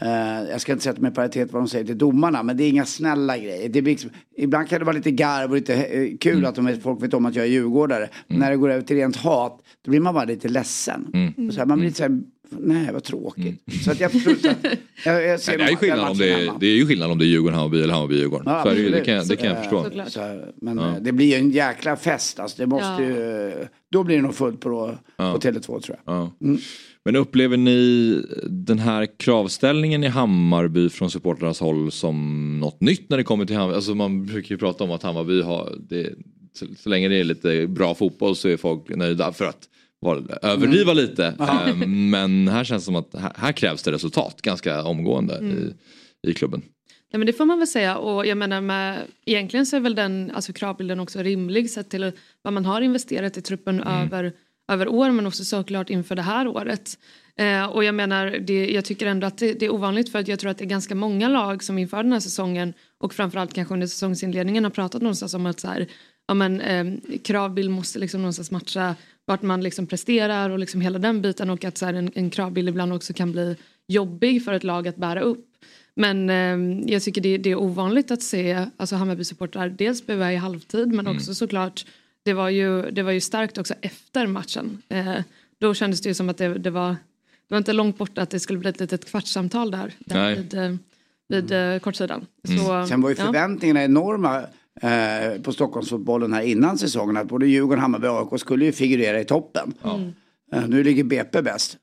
eh, jag ska inte sätta mig i paritet vad de säger till domarna, men det är inga snälla grejer. Det blir liksom, ibland kan det vara lite garv och lite kul att de folk vet om att jag är djurgårdare. Men när det går över till rent hat, då blir man bara lite ledsen. Och så här, man blir lite så här, nej vad tråkigt. Så att jag [LAUGHS] ser det, är ju skillnad om det, är, hemma. det är ju skillnad om det är Djurgården, Hammarby eller Hammarby, Djurgården. Ja, så det, kan, det kan jag Så, förstå. Så, men eh, det blir ju en jäkla fest alltså. Det måste Ja. ju, då blir det nog fullt på, på Tele2 tror jag. Ja. Men upplever ni den här kravställningen i Hammarby från supportrarnas håll som något nytt när det kommer till Hammarby? Alltså man brukar ju prata om att Hammarby har, det, så, så länge det är lite bra fotboll så är folk nöjda för att överdriva lite. Ehm, Men här känns det som att här, här krävs det resultat ganska omgående i, i klubben. Ja men det får man väl säga och jag menar med egentligen så är väl den alltså kravbilden också rimlig sett till vad man har investerat i truppen över, över år men också såklart inför det här året. Eh, och jag menar det, jag tycker ändå att det, det är ovanligt för att jag tror att det är ganska många lag som inför den här säsongen och framförallt kanske under säsongsinledningen har pratat någonstans om att så här, ja, men, eh, kravbild måste liksom någonstans matcha vart man liksom presterar och liksom hela den biten och att så här, en, en kravbild ibland också kan bli jobbig för ett lag att bära upp. Men eh, jag tycker det, det är ovanligt att se alltså Hammarby-supportrar dels bli i halvtid men Mm. också såklart det var, ju, det var ju starkt också efter matchen. Eh, då kändes det ju som att det, det, var, det var inte långt borta att det skulle bli ett litet kvartssamtal där, där vid, eh, vid eh, kortsidan. Mm. Så, Sen var ju ja. förväntningarna enorma eh, på Stockholmsfotbollen här innan säsongen. Att både Djurgården, Hammarby och AIK skulle ju figurera i toppen. Eh, nu ligger BP bäst.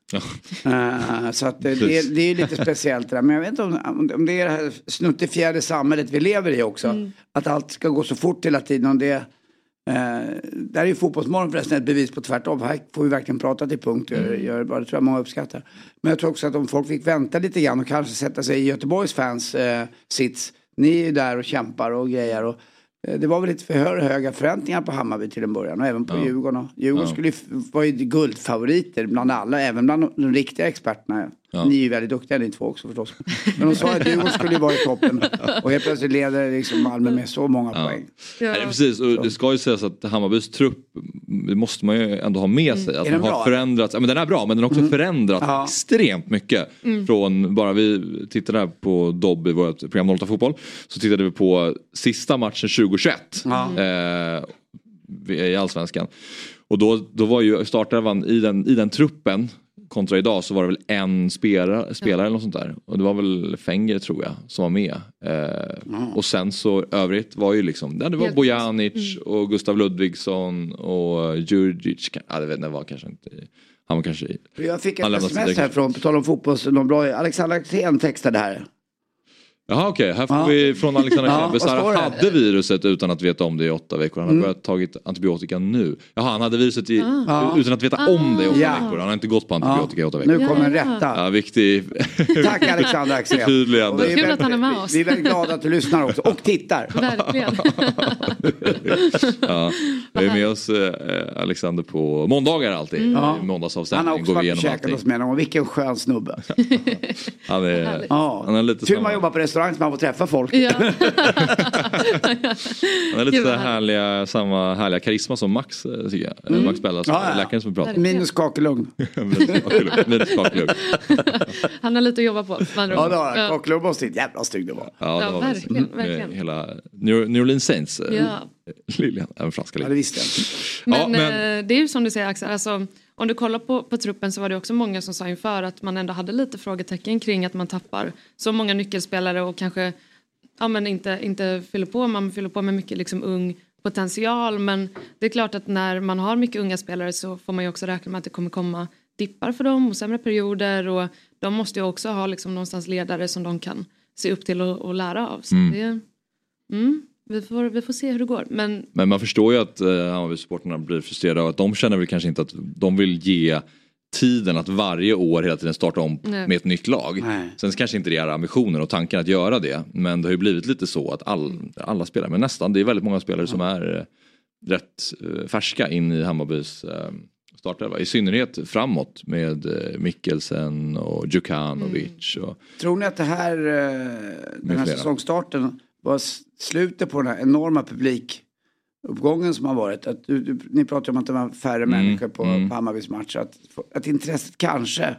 Eh, så att det, [LAUGHS] det, är, det är lite speciellt det där. Men jag vet inte om, om det är det här snuttefjärde samhället vi lever i också. Att allt ska gå så fort hela tiden. Och det, eh, där är ju Fotbollsmorgon förresten ett bevis på tvärtom. Här får vi verkligen prata till punkt. Gör det tror jag många uppskattar. Men jag tror också att om folk fick vänta lite grann och kanske sätta sig i Göteborgs fans eh, sits. Ni är ju där och kämpar och grejer. Och, det var väl lite för hö- höga förväntningar på Hammarby till en början och även på Djurgården. Och Djurgården skulle ju, var ju guldfavoriter bland alla, även bland de riktiga experterna. Ni är ju väldigt duktiga ni två också förstås. Men de sa att Djurgården skulle vara i toppen och helt plötsligt leder liksom Malmö med så många poäng. Nej, precis, och det ska ju sägas att Hammarbys trupp, det måste man ju ändå ha med sig. Att Är den den har bra? förändrats, ja, men den är bra men den har också förändrats Ja. extremt mycket. Från bara vi tittade här på Dobb i vårt program 08 Fotboll så tittade vi på sista matchen 2021 eh, i Allsvenskan. Och då, då var ju startelvan i den, i den truppen kontra idag så var det väl en spelare, spelare eller något sånt där. Och det var väl Fenger tror jag som var med. Eh, Och sen så övrigt var ju liksom, ja, det var Helt Bojanic och Gustav Ludvigsson och Djurdjic. Ja, jag vet inte, var kanske inte, han var kanske i. Jag fick ett sms härifrån, på tal om fotbollsbra. Alexander Axén textade här. Jaha okej, här får Ja. vi från Alexander [LAUGHS] Ja, det? hade viruset utan att veta om det i åtta veckor. Han har börjat tagit antibiotika nu. Jaha, han hade viruset i, Ja. utan att veta om det i åtta Ja. veckor. Han har inte gått på antibiotika i åtta Nu veckor. kommer en Ja. rätta. Ja, viktig [LAUGHS] Tack Alexander Axén. förtydligande. Kul väldigt- att han är med oss. Vi är väldigt glada att du lyssnar också och tittar. [LAUGHS] Verkligen. Ja, vi är med oss eh, Alexander på måndagar alltid. Ja. I Han har måndagsavstämning också varit och käkat hos mig någon. Vilken skön snubbe. Han är, Ja. han är lite Tur man jobbar på restaurang så man får träffa folk. ja. [LAUGHS] han är lite så vad härliga, samma härliga karisma som Max eh, tycker jag. Max Bellas, Ja, ja. läkaren som om. Minus kakelugn. [LAUGHS] Minus kakelugg. [LAUGHS] Han har lite att jobba på. Ja, det har Ja. Kakelugn måste inte jävla snygg det var. Ja, det var verkligen, med verkligen. Hela New New Orleans Saints. eh, Ja. Liljan, även franska Ja, det visste jag inte. Ja, Men, men- eh, det är ju som du säger Axel, alltså, om du kollar på, på truppen så var det också många som sa inför att man ändå hade lite frågetecken kring att man tappar så många nyckelspelare och kanske ja, men inte, inte fyller på, man fyller på med mycket liksom ung potential men det är klart att när man har mycket unga spelare så får man ju också räkna med att det kommer komma dippar för dem och sämre perioder och de måste ju också ha liksom någonstans ledare som de kan se upp till och, och lära av. Så det, mm, vi, får, vi får se hur det går men Men man förstår ju att eh, Hammarby-supportrarna blir frustrerade och att de känner väl kanske inte att de vill ge tiden att varje år hela tiden starta om Nej. med ett nytt lag. Nej. Sen kanske inte det är ambitionen och tanken att göra det. Men det har ju blivit lite så att all, alla spelare, men nästan, det är väldigt många spelare som är eh, rätt eh, färska in i Hammarbys eh, startelva. I synnerhet framåt med Mikkelsen och Djukanovic. Och, Tror ni att det här, den här flera. säsongstarten var slutet på den här enorma publikuppgången som har varit? Att du, du, ni pratar om att det var färre människor på, på Hammarbys matcher. Att, att intresset kanske,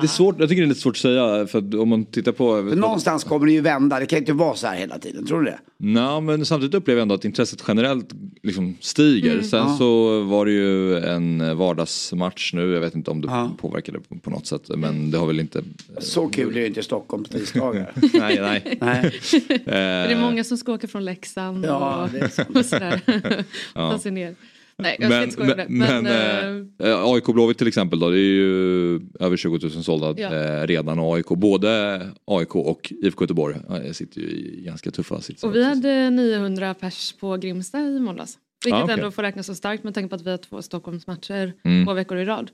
Det är svårt, jag tycker det är lite svårt att säga för att om man tittar på... för någonstans kommer det ju vända. Det kan inte vara så här hela tiden, tror du det? Nej men samtidigt upplever jag ändå att intresset generellt liksom stiger. Sen Ja. så var det ju en vardagsmatch nu, jag vet inte om det Ja. påverkade på, på något sätt. Men det har väl inte... Så kul är det inte i Stockholm på tisdagar. [LAUGHS] nej, nej. [LAUGHS] Nej. det är många som ska åka från Leksand Ja, och, det är så. och sådär. [LAUGHS] Ta sig ner. Nej, jag ska Men, inte men. Men, men eh, eh, AIK Blåvitt till exempel då, det är ju över 20 000 sålda Ja. eh, redan och AIK, både AIK och IFK Göteborg eh, sitter ju i ganska tuffa sitsar. och vi hade 900 pers på Grimsta i måndags. Vilket Ah, okej. ändå får räknas så starkt med tanke på att vi har två Stockholmsmatcher Mm. två veckor i rad.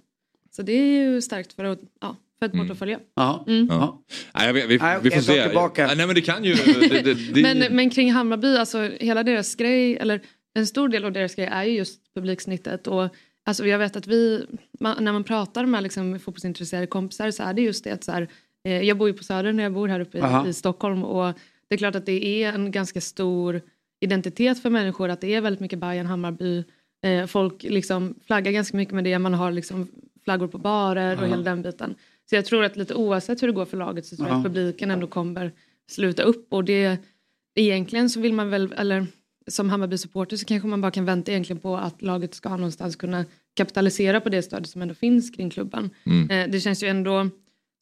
Så det är ju starkt för att, ja, för ett portfölja. Ja. Mm. Ja. Nej, jag vet- vi, Nej, vi får se. tillbaka. Nej men det kan ju... Det, det, det, [LAUGHS] Men, men kring Hammarby, alltså hela deras grej, eller en stor del av deras grej är ju just publiksnittet. Och alltså, jag vet att vi, man, när man pratar med liksom, fotbollsintresserade kompisar så är det just det att så här, eh, jag bor ju på Söder när jag bor här uppe Aha. i, i Stockholm och det är klart att det är en ganska stor identitet för människor att det är väldigt mycket Bayern Hammarby. Eh, folk liksom flaggar ganska mycket med det, man har liksom flaggor på barer och hela den biten. Så jag tror att lite oavsett hur det går för laget så tror jag Ja. att publiken ändå kommer sluta upp och det egentligen så vill man väl, eller som Hammarby-supporter så kanske man bara kan vänta egentligen på att laget ska någonstans kunna kapitalisera på det stödet som ändå finns kring klubben. Mm. Eh, det känns ju ändå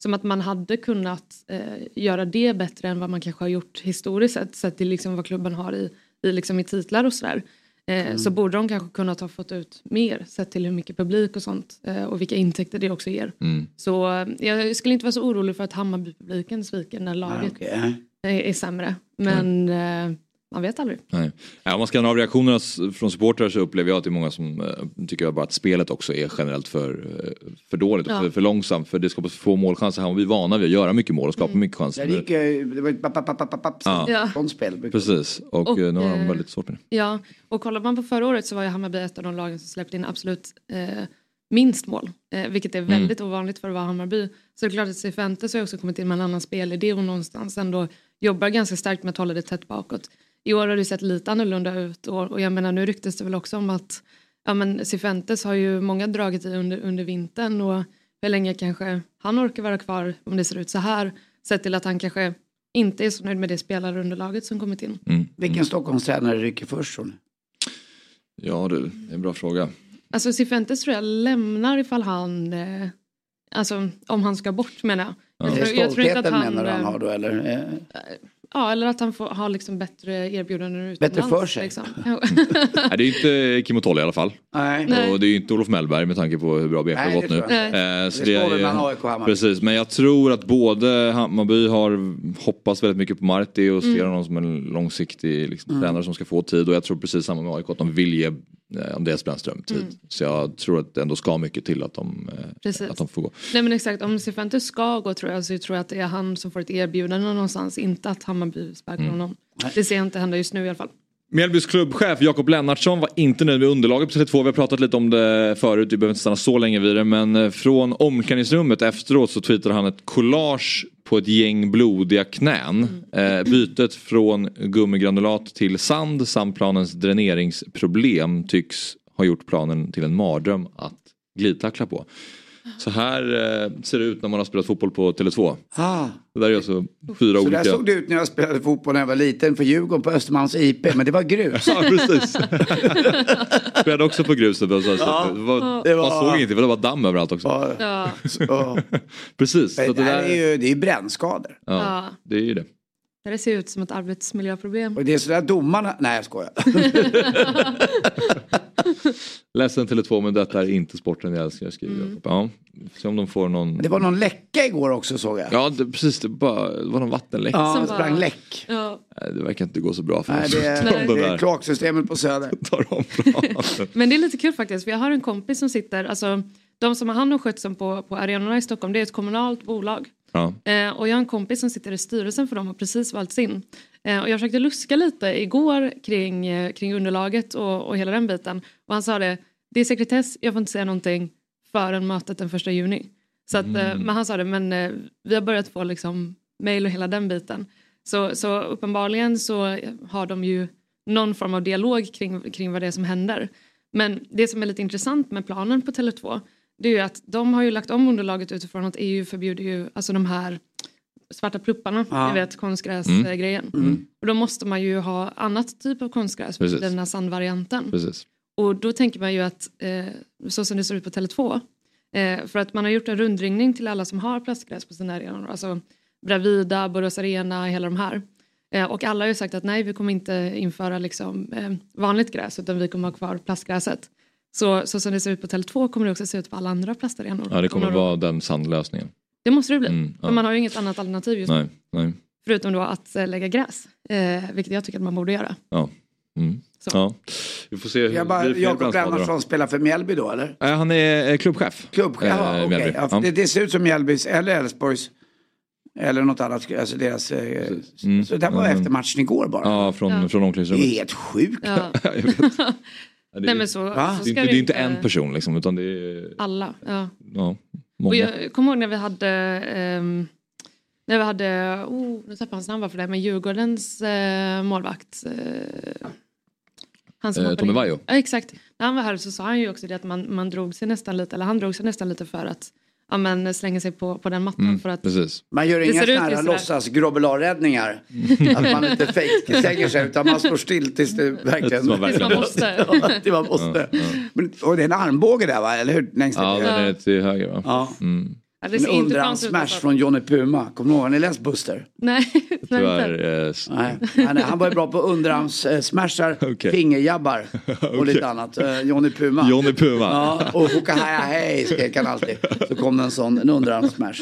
som att man hade kunnat eh, göra det bättre än vad man kanske har gjort historiskt sett, sett till liksom vad klubben har i, i, liksom i titlar och sådär. Eh, Mm. Så borde de kanske kunnat ha fått ut mer sett till hur mycket publik och sånt och vilka intäkter det också ger. Mm. Så jag skulle inte vara så orolig för att Hammarby-publiken sviker när laget okej. är, är sämre. Men eh, man vet aldrig. Nej. Ja, om man ska ha reaktionerna från supportrar så upplever jag att det är många som eh, tycker bara att spelet också är generellt för, eh, för dåligt och Ja. för, för långsamt. För det skapas för få målchanser. Här var vi vana vid att göra mycket mål och skapa mycket chanser. Där gick ju, det var ett papp, papp, papp, papp, Ja. Spel. Precis, och, Och, eh, nu har de eh, väldigt svårt med det. Ja, och kollar man på förra året så var ju Hammarby ett av de lagen som släppte in absolut eh, minst mål. Eh, vilket är väldigt ovanligt för att vara Hammarby. Så det är klart att Cifuentes har också kommit in med en annan spelidé och någonstans ändå jobbar ganska starkt med att hålla det tätt bakåt. I år har det sett lite annorlunda ut och, och jag menar nu ryktes det väl också om att ja, men Cifuentes har ju många dragit i under, under vintern och hur länge kanske han orkar vara kvar om det ser ut så här. Sett till att han kanske inte är så nöjd med det spelarunderlaget som kommit in. Mm. Vilken Stockholmstränare rycker först tror ni? Ja du, det är en bra fråga. Alltså Cifuentes tror jag lämnar ifall han, eh, alltså om han ska bort menar jag. Jag, Det är tror, jag tror inte att stoltheten han, menar han eh, har då eller? Eh, ja eller att han får ha liksom bättre erbjudanden utomlands. Bättre för sig. Liksom. [LAUGHS] Nej, det är inte Kim Ottoli i alla fall. Nej. Nej. Och det är ju inte Olof Mellberg med tanke på hur bra BF har Nej, gått det nu. inte. Eh, så Det står är- väl mellan AIK och Hammarby. Precis, men jag tror att både Hammarby har hoppats väldigt mycket på Marti och Mm. ser honom som en långsiktig liksom, tränare som ska få tid och jag tror precis samma med AIK att de vill ge Andreas Brännström tid. Så jag tror att det ändå ska mycket till att de, eh, Precis. att de får gå. Nej men exakt, om Cifuentes ska gå tror jag så tror jag att det är han som får ett erbjudande någonstans. Inte att Hammarby sparkar Mm. honom. Det ser jag inte hända just nu i alla fall. Mjällbys klubbchef Jakob Lennartsson var inte nöjd med underlaget på Tele2. Vi har pratat lite om det förut, vi behöver inte stanna så länge vid det. Men eh, från omklädningsrummet efteråt så tweetade han ett collage på ett gäng blodiga knän. Eh, bytet från gummigranulat till sand samt planens dräneringsproblem tycks ha gjort planen till en mardröm att glidtackla på. Så här eh, ser det ut när man har spelat fotboll på Tele2. Ah. Det där är alltså fyra Så där olika... såg det ut när jag spelade fotboll när jag var liten för Djurgården på Östermalms IP. Men det var grus. Ja precis. [LAUGHS] Spelade också på gruset. Så, så, det var, det var- Man såg ingenting för det var damm överallt också. Ja. Ja, Så. [LAUGHS] Precis. Så Det, där där, är ju, det är ju brännskador. ja, Ja. det är ju det. det ser ut som ett arbetsmiljöproblem. Och det är sådär domarna... Nej jag skojar. [LAUGHS] [LAUGHS] Ledsen Tele2 men detta är inte sporten jag älskar skriver Mm. Ja, se om de får någon... Det var någon läcka igår också såg jag. Ja det, precis, det, bara, det var någon vattenläck. Ja, Som det sprang bara- läck. Ja. Det verkar inte gå så bra för Nej, oss. det, [LAUGHS] De det är kloaksystemet på Söder. [LAUGHS] Men det är lite kul faktiskt för jag har en kompis som sitter, alltså de som har hand om skötseln på, på arenorna i Stockholm det är ett kommunalt bolag. Ja. Eh, och jag har en kompis som sitter i styrelsen för dem och precis valts in. Eh, och jag försökte luska lite igår kring, eh, kring underlaget och, och hela den biten. Och han sa det, det är sekretess, jag får inte säga någonting förrän mötet den första juni. Så att, eh, men han sa det, men vi har börjat få liksom mail och hela den biten. Så, så uppenbarligen så har de ju någon form av dialog kring, kring vad det är som händer. Men det som är lite intressant med planen på Tele2 det är ju att de har ju lagt om underlaget utifrån att EU förbjuder ju alltså de här svarta plupparna, Ja. ni vet konstgräsgrejen. Och då måste man ju ha annat typ av konstgräs, Precis. den här sandvarianten. Precis. Och då tänker man ju att eh, så som det ser ut på Tele2 eh, för att man har gjort en rundringning till alla som har plastgräs på sina arenor, alltså Bravida, Borås Arena, hela de här. Eh, och alla har ju sagt att nej, vi kommer inte införa liksom, eh, vanligt gräs utan vi kommer ha kvar plastgräset. Så, så som det ser ut på Tele2 kommer det också se ut på alla andra plastarenor. Ja det kommer år. vara den sandlösningen. Det måste det bli. Mm, ja. För man har ju inget annat alternativ just nu. Förutom då att eh, lägga gräs. Eh, vilket jag tycker att man borde göra. Ja. Mm. Så. ja. Vi får se. hur Jag bara, Jakob? Lennartsson spelar för Mjällby då eller? Nej, han är eh, klubbchef. Klubbchef? Eh, okej. Mjällby. Ja, det, det ser ut som Mjällbys eller Elfsborgs. Eller något annat. Alltså deras, eh, Mm. Så det var Mm. efter matchen igår bara. Ja, från, Ja. från Det är omklädningsrummet. helt sjukt. Ja. [LAUGHS] [LAUGHS] Nej är, men så, Va? så det, är det är inte en person liksom utan det är Alla. Ja. ja, Och många. jag kommer ihåg när vi hade ehm, när vi hade, oh, nu tappade jag hans namn bara för det, men Djurgårdens eh, målvakt. Eh, han som Eh, Tommy. Vaiho. Ja, exakt. När han var här så sa han ju också det att man, man drog sig nästan lite, eller han drog sig nästan lite för att ja, men, slänger sig på, på den mattan. För att Precis. Man gör inga såna här låtsas grobbelarräddningar. Att man inte fake [LAUGHS] slänger sig utan man står still tills det verkligen... Tills man verkligen [LAUGHS] man måste. Ja, till man måste. Men, och det är en armbåge där va, eller hur? Längst Ja, den är till höger va? Ja. Ja, det En ut. från Johnny Puma. Kommer ni ihåg? Har ni läst Buster? Nej, [LAUGHS] nej, inte. Tyvärr. Eh, s- Nej. Han, han var ju bra på underarms-smashar, [LAUGHS] Okej. fingerjabbar [LAUGHS] och lite annat. Eh, Johnny Puma. Johnny Puma. Ja, och hoka haja hej skrek han alltid. Så kom det en sån, en underarms-smash.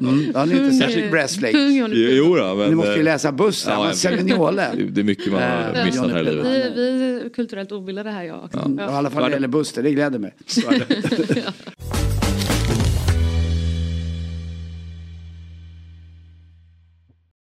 Mm. Har ni inte sett wrestling? Kung Johnny Jo, jo då, men... Ni måste ju eh, läsa Buster, han var. Seminiole. Det är mycket man har Eh, missat här i livet. Vi, vi är kulturellt obildade här jag också. Ja, I alla fall när det gäller Buster, det gläder mig.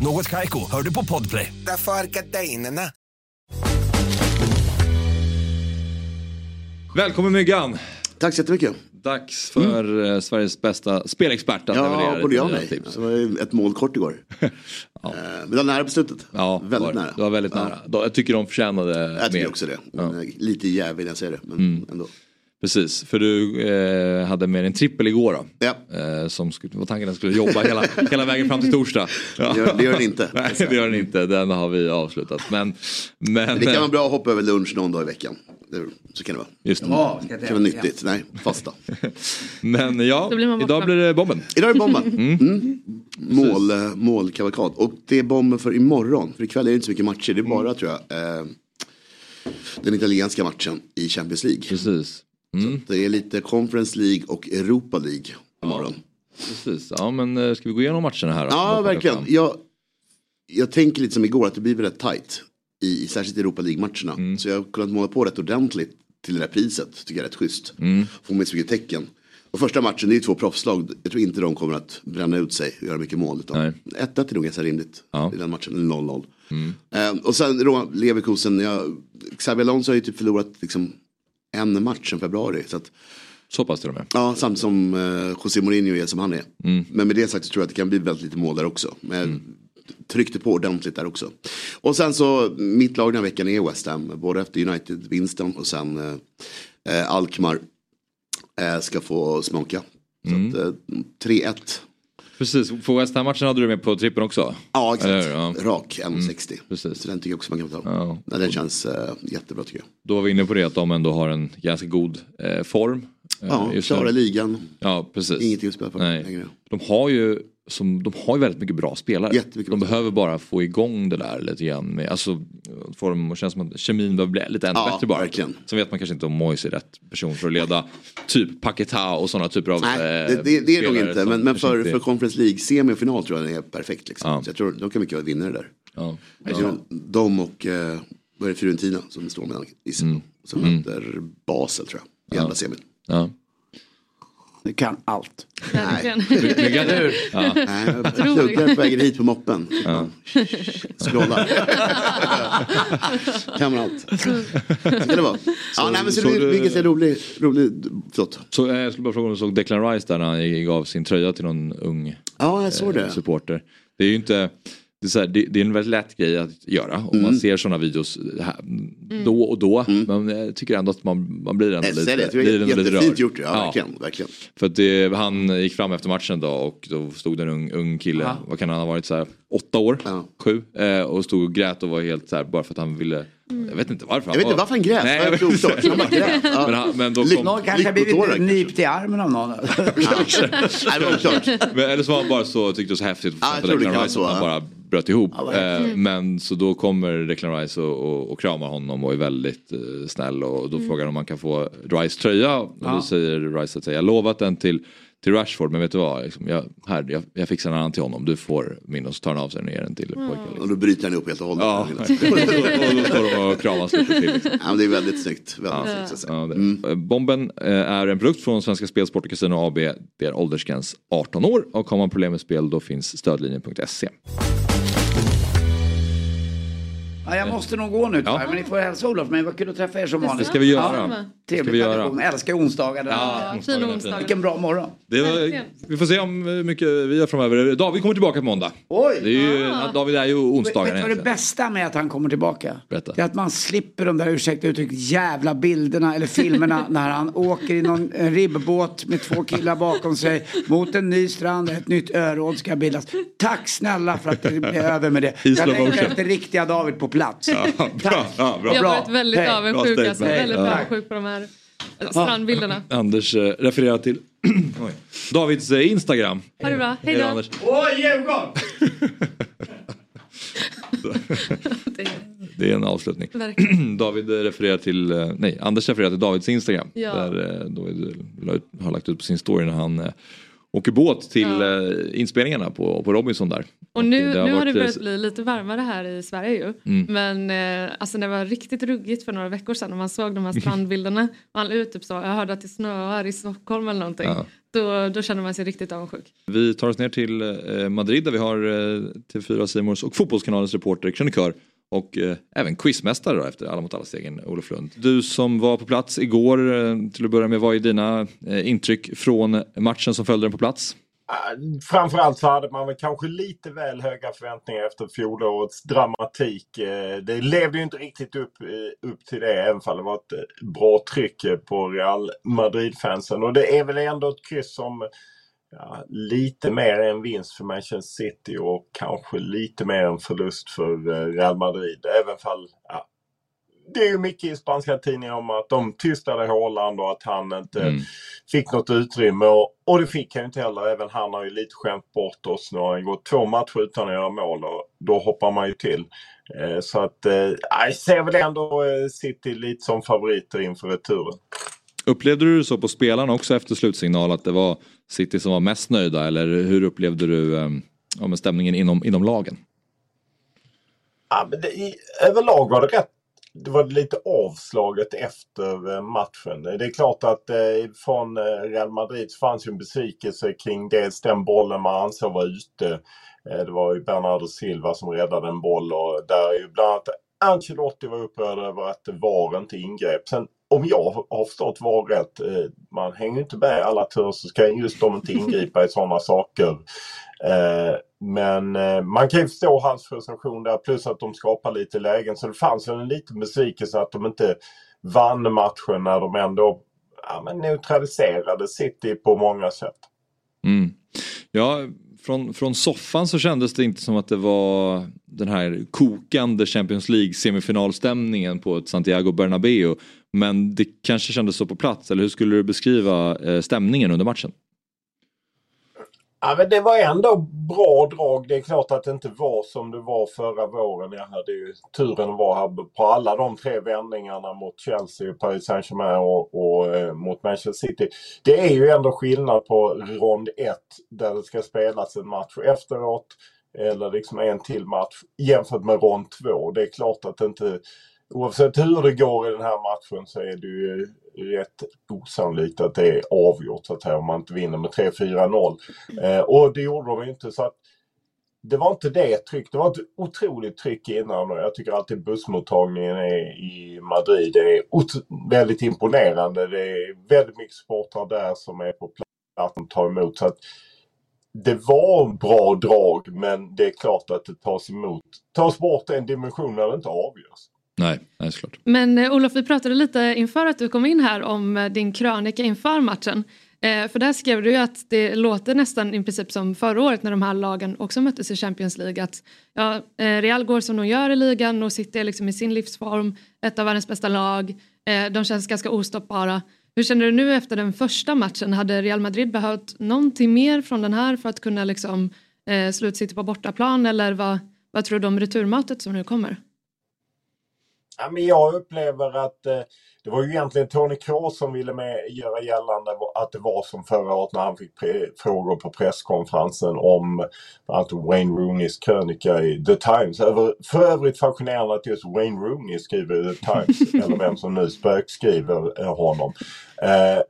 Något Kaiko, hör du på Podplay. Därför är gardinerna. Välkommen Myggan! Tack så jättemycket. Dags för eh, Sveriges bästa spelexpert att Ja, leverera både jag och mig. tips. Så var ett mål kort igår. [LAUGHS] Eh, Men det var nära på slutet. Ja, väldigt var, nära. Det var väldigt Ja. nära. Jag tycker de förtjänade Jag tycker mer. också det. Ja. Mm. Eh, Lite jävig när jag säger det, men ändå. Precis, för du eh, hade med en trippel igår då. Ja. Eh, som skulle, var tanken att skulle jobba hela, [LAUGHS] hela vägen fram till torsdag. Ja. Det gör- det gör den inte. Nej, det gör den inte. Den har vi avslutat. Men, men, Men det kan vara bra att hoppa över lunch någon dag i veckan. Så kan det vara. Just det. Ja, Det kan vara nyttigt. Nej, fasta. [LAUGHS] Men ja, blir idag blir det bomben. Idag är det bomben. [LAUGHS] Mm. Mål, eh, målkavalkad. Och det är bomben för imorgon. För ikväll är det inte så mycket matcher. Det är bara tror jag eh, den italienska matchen i Champions League. Precis. Mm. Det är lite Conference League och Europa League imorgon. Precis. Ja men eh, ska vi gå igenom matcherna här? då? Ja, verkligen. Jag, jag tänker lite som igår att det blir väldigt tajt. I, särskilt Europa League-matcherna. Mm. Så jag har kunnat måla på rätt ordentligt till det där priset. Tycker jag är rätt schysst. Mm. Får med så mycket tecken. Och första matchen, det är ju två proffslag. Jag tror inte de kommer att bränna ut sig och göra mycket mål. Nej. Utan 1-1 är nog ganska rimligt Ja. i den matchen. Eller 0-0. Mm. Eh, och sen då, Leverkusen, jag, Xabi Alonso har ju typ förlorat liksom, en match sedan februari. Så att, Så pass till och med. Ja, samtidigt som eh, José Mourinho är som han är. Mm. Men med det sagt så tror jag att det kan bli väldigt lite mål där också. Men jag tryckte på ordentligt där också. Och sen så, mitt lag den här veckan är West Ham. Både efter United-vinsten och sen eh, eh, Alkmaar eh, ska få smaka. Så Mm. att, eh, 3-1. Precis, på West Ham-matchen hade du med på trippen också? Ja, exakt. Ja. Rak 1,60. Precis. Så den tycker jag också man kan ta. Ja. Ja, den känns eh, jättebra tycker jag. Då var vi inne på det att de ändå har en ganska god eh, form. Eh, Ja, just nu. klara ligan. Ja, precis. Ingenting att spela för Nej. längre. De har ju som, de har ju väldigt mycket bra spelare. Jättemycket de bra behöver bara få igång det där lite grann. Med, alltså, dem att känna som att kemin behöver bli lite ännu Ja, bättre bara. verkligen. Sen vet man kanske inte om Moise är rätt person för att leda typ Paketa och sådana typer av Nej, eh, det, det, det är det nog inte. Men, men för, för Conference League semifinal tror jag den är perfekt. Liksom. Ja. Så jag tror de kan mycket väl vinna det där. Ja. Ja. De och eh, vad är det, Fiorentina som står mellan gissar jag. Som möter Basel tror jag. I andra semin. Ja. Du kan allt. Verkligen. Myggan, [LAUGHS] ja. Nej, jag pluggar på vägen hit på moppen. Ja. Scrollar. kan man allt. Så kan det vara. Ja, nej, men så så det du- blir ganska rolig, rolig, förlåt. Så eh, jag skulle bara fråga om du såg Declan Rice där när han gav sin tröja till någon ung Ja, jag såg eh, det. supporter. Det är ju inte det är, så här, det, det är en väldigt lätt grej att göra om Mm. man ser sådana videos här, då och då. Men jag tycker ändå att man, man blir ändå lite, det det. blir ändå lite rörd. gjort. Ja, verkligen. verkligen. För att det, han gick fram efter matchen då och då stod det en ung, ung kille, vad kan han ha varit, så här, åtta år, Ja. sju, eh, och stod och grät och var helt så här, bara för att han ville, jag vet inte varför. Jag vet inte varför han grät. Nej, jag vet inte. Han bara grät. Ja. [LAUGHS] Men, han, men då kom, Någon kanske blivit kanske. nypt i armen av någon. [LAUGHS] Nej, [LAUGHS] men eller så var han bara så, tyckte det var så häftigt Ja, jag att tror det kan så, han bara bröt ihop. Ja, eh, men så då kommer Declan Rice och, och, och kramar honom och är väldigt eh, snäll och då frågar han om man kan få Rice tröja. Och då säger Rice att jag lovat den till till Rashford. Men vet du vad, liksom, jag, här, jag, jag fixar en annan till honom. Du får min och så tar han av sig och ger den till pojken. Liksom. Och då bryter han ihop helt och hållet. Ja, [LAUGHS] [LAUGHS] och då står de och kramas lite till. Liksom. Ja, men det är väldigt snyggt. Väldigt snyggt så att säga. Ja, det. Bomben eh, är en produkt från Svenska Spel, Sport och Casino AB. Det är åldersgräns 18 år och har man problem med spel då finns stödlinjen.se. Ja, jag måste nog gå nu tyvärr, men ni får hälsa Olof men vad kul att träffa er som vanligt. Det ska vi göra. Ja, trevlig vi göra. tradition, älskar onsdagar. Ja, Fina onsdagar. Vilken bra morgon. Det var, vi får se om hur mycket vi gör framöver. David kommer tillbaka på måndag. Oj! Det är ju, David är ju onsdagar Vet du vad det bästa med att han kommer tillbaka? Berätta. Det är att man slipper de där, ursäkta uttrycket, jävla bilderna eller filmerna [LAUGHS] när han åker i någon en ribbåt med två killar bakom sig mot en ny strand ett nytt öråd ska bildas. Tack snälla för att det blir över med det. Jag längtar efter riktiga David på plats. Ja, bra, [LAUGHS] ja, bra. Jag har varit väldigt Hej. avundsjuk. Bra Alltså, väldigt Ja. avundsjuk på de här eh, strandbilderna. Anders eh, refererar till. [CLEARS THROAT] Davids eh, Instagram. Ha det bra. Hej Hej då. Åh, Djurgården! [LAUGHS] Det är en avslutning. [CLEARS THROAT] David refererar till, eh, nej Anders refererar till Davids Instagram. Ja. Där eh, David har lagt ut på sin story när han eh, åker båt till Ja. eh, inspelningarna på, på Robinson där. Och nu, det nu har det börjat bli lite varmare här i Sverige ju. Mm. Men eh, alltså det var riktigt ruggigt för några veckor sedan när man såg de här strandbilderna. Och han ut typ så, jag hörde att det snöar i Stockholm eller någonting. Ja. Då, då känner man sig riktigt avundsjuk. Vi tar oss ner till eh, Madrid där vi har eh, TV4 Simors och Fotbollskanalens reporter, krönikör och eh, även quizmästare då, efter Alla mot alla-segern, Olof Lund. Du som var på plats igår, eh, till att börja med, vad är dina eh, intryck från matchen som följde den på plats? Äh, framförallt så hade man väl kanske lite väl höga förväntningar efter fjolårets dramatik. Eh, det levde ju inte riktigt upp, eh, upp till det, även om det var ett eh, bra tryck på Real Madrid-fansen. Och det är väl ändå ett kryss som ja, lite mer en vinst för Manchester City och kanske lite mer en förlust för Real Madrid. Även fall, ja, det är ju mycket i spanska tidningar om att de tystade Haaland och att han inte Mm. fick något utrymme. Och, och det fick han ju inte heller. Även han har ju lite skämt bort oss. Nu har han gått två matcher utan att göra mål och då hoppar man ju till. Eh, så att eh, jag ser väl ändå eh, City lite som favoriter inför returen. Upplevde du så på spelarna också efter slutsignal att det var City som var mest nöjda eller hur upplevde du eh, ja, stämningen inom, inom lagen? Ja, det, i, överlag var det rätt det var lite avslaget efter eh, matchen. Det är klart att eh, från eh, Real Madrid fanns ju en besvikelse kring dels den bollen man ansåg var ute. Det var ju Bernardo Silva som räddade en boll och där är ju bland annat Ancelotti var upprörd över att VAR inte ingrep. Sen om jag har förstått VAR rätt, eh, man hänger inte med alla turer så ska just de inte ingripa i sådana saker. Eh, men eh, man kan ju förstå hans frustration där plus att de skapar lite lägen. Så det fanns en liten besvikelse att de inte vann matchen när de ändå ja, men neutraliserade City på många sätt. Mm. Ja, från, från soffan så kändes det inte som att det var den här kokande Champions League semifinalstämningen på ett Santiago Bernabéu. Men det kanske kändes så på plats, eller hur skulle du beskriva eh, stämningen under matchen? Ja, men det var ändå bra drag. Det är klart att det inte var som det var förra våren. Jag hade ju turen att vara här på alla de tre vändningarna mot Chelsea, Paris Saint-Germain och, och eh, mot Manchester City. Det är ju ändå skillnad på rond 1 där det ska spelas en match efteråt eller liksom en till match jämfört med rond 2. Det är klart att det inte Oavsett hur det går i den här matchen så är det ju rätt osannolikt att det är avgjort så att säga om man inte vinner med 3-4-0. Eh, och det gjorde de ju inte så att det var inte det tryck. Det var ett otroligt tryck innan och jag tycker alltid bussmottagningen är i Madrid är väldigt imponerande. Det är väldigt mycket sportare där som är på plats och tar emot. Så att det var bra drag men det är klart att det tas emot. Tas bort en dimension när det inte avgörs. Nej, nej såklart. Men eh, Olof, vi pratade lite inför att du kom in här om eh, din krönika inför matchen. Eh, för där skrev du ju att det låter nästan i princip som förra året när de här lagen också möttes i Champions League. Att ja, eh, Real går som de gör i ligan och sitter liksom i sin livsform, ett av världens bästa lag. Eh, de känns ganska ostoppbara. Hur känner du nu efter den första matchen? Hade Real Madrid behövt någonting mer från den här för att kunna liksom, eh, slå på bortaplan eller vad, vad tror du om returmötet som nu kommer? Ja, men jag upplever att eh, det var ju egentligen Tony Kroos som ville med, göra gällande att det var som förra året när han fick frågor på presskonferensen om att Wayne Rooneys krönika i The Times. Över, för övrigt fascinerande att just Wayne Rooney skriver i The Times, [LAUGHS] eller vem som nu spökskriver eh, honom. Eh,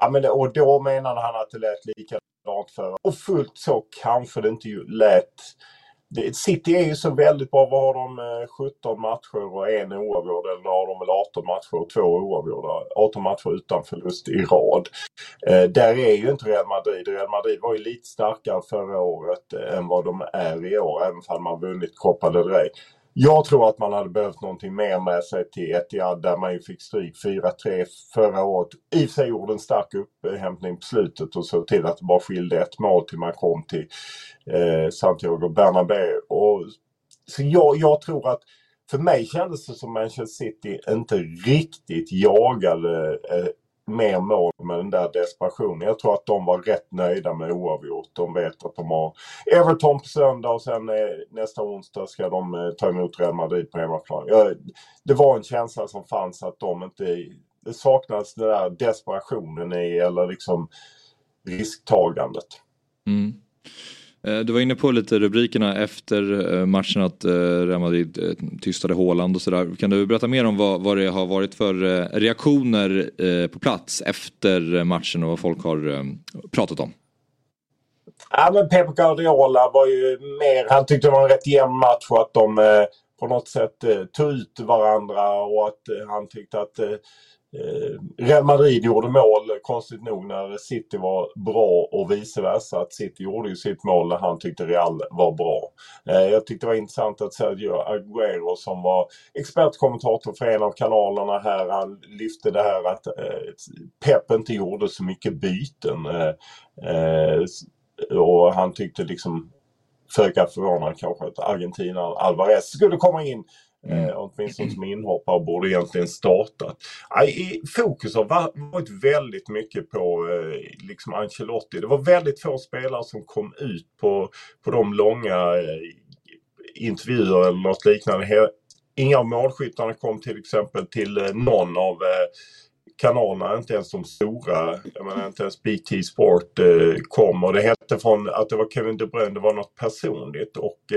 ja, men, och då menade han att det lät likadant för Och fullt så kanske det inte lät City är ju så väldigt bra. Vad har de? Eh, 17 matcher och en oavgjord. Eller har de väl 18 matcher och två oavgjorda? 18 matcher utan förlust i rad. Eh, där är ju inte Real Madrid. Real Madrid var ju lite starkare förra året eh, än vad de är i år. Även om man vunnit Copa del Rey. Jag tror att man hade behövt någonting mer med sig till Etihad där man ju fick stryk 4-3 förra året. I och för sig gjorde en stark upphämtning på slutet och såg till att det bara skilde ett mål till man kom till eh, Santiago Bernabéu. Och, så jag, jag tror att för mig kändes det som Manchester City inte riktigt jagade eh, mer mål med den där desperationen. Jag tror att de var rätt nöjda med oavgjort. De vet att de har Everton på söndag och sen eh, nästa onsdag ska de eh, ta emot Real Madrid på hemmaplan. Det var en känsla som fanns att de inte... Det saknades den där desperationen i eller liksom risktagandet. Mm. Eh, du var inne på lite rubrikerna efter eh, matchen att eh, Real Madrid tystade Håland och sådär. Kan du berätta mer om vad, vad det har varit för reaktioner på plats efter matchen och vad folk har pratat om? Ja men Pep Guardiola var ju mer, han tyckte det var en rätt jämn match och att de på något sätt tog ut varandra och att han tyckte att Eh, Real Madrid gjorde mål, konstigt nog, när City var bra och vice versa. Att City gjorde ju sitt mål när han tyckte Real var bra. Eh, jag tyckte det var intressant att Sergio Aguero som var expertkommentator för en av kanalerna här, han lyfte det här att eh, Pep inte gjorde så mycket byten. Och han tyckte liksom föga förvånad kanske att Argentina Alvarez skulle komma in Mm. Eh, åtminstone som inhoppare borde egentligen startat. I, fokus har varit väldigt mycket på eh, liksom Ancelotti. Det var väldigt få spelare som kom ut på, på de långa eh, intervjuer eller något liknande. Inga av målskyttarna kom till exempel till någon av kanalerna, inte ens de stora, jag menar inte ens BT Sport eh, kom och det hette från att det var Kevin De Bruyne, det var något personligt och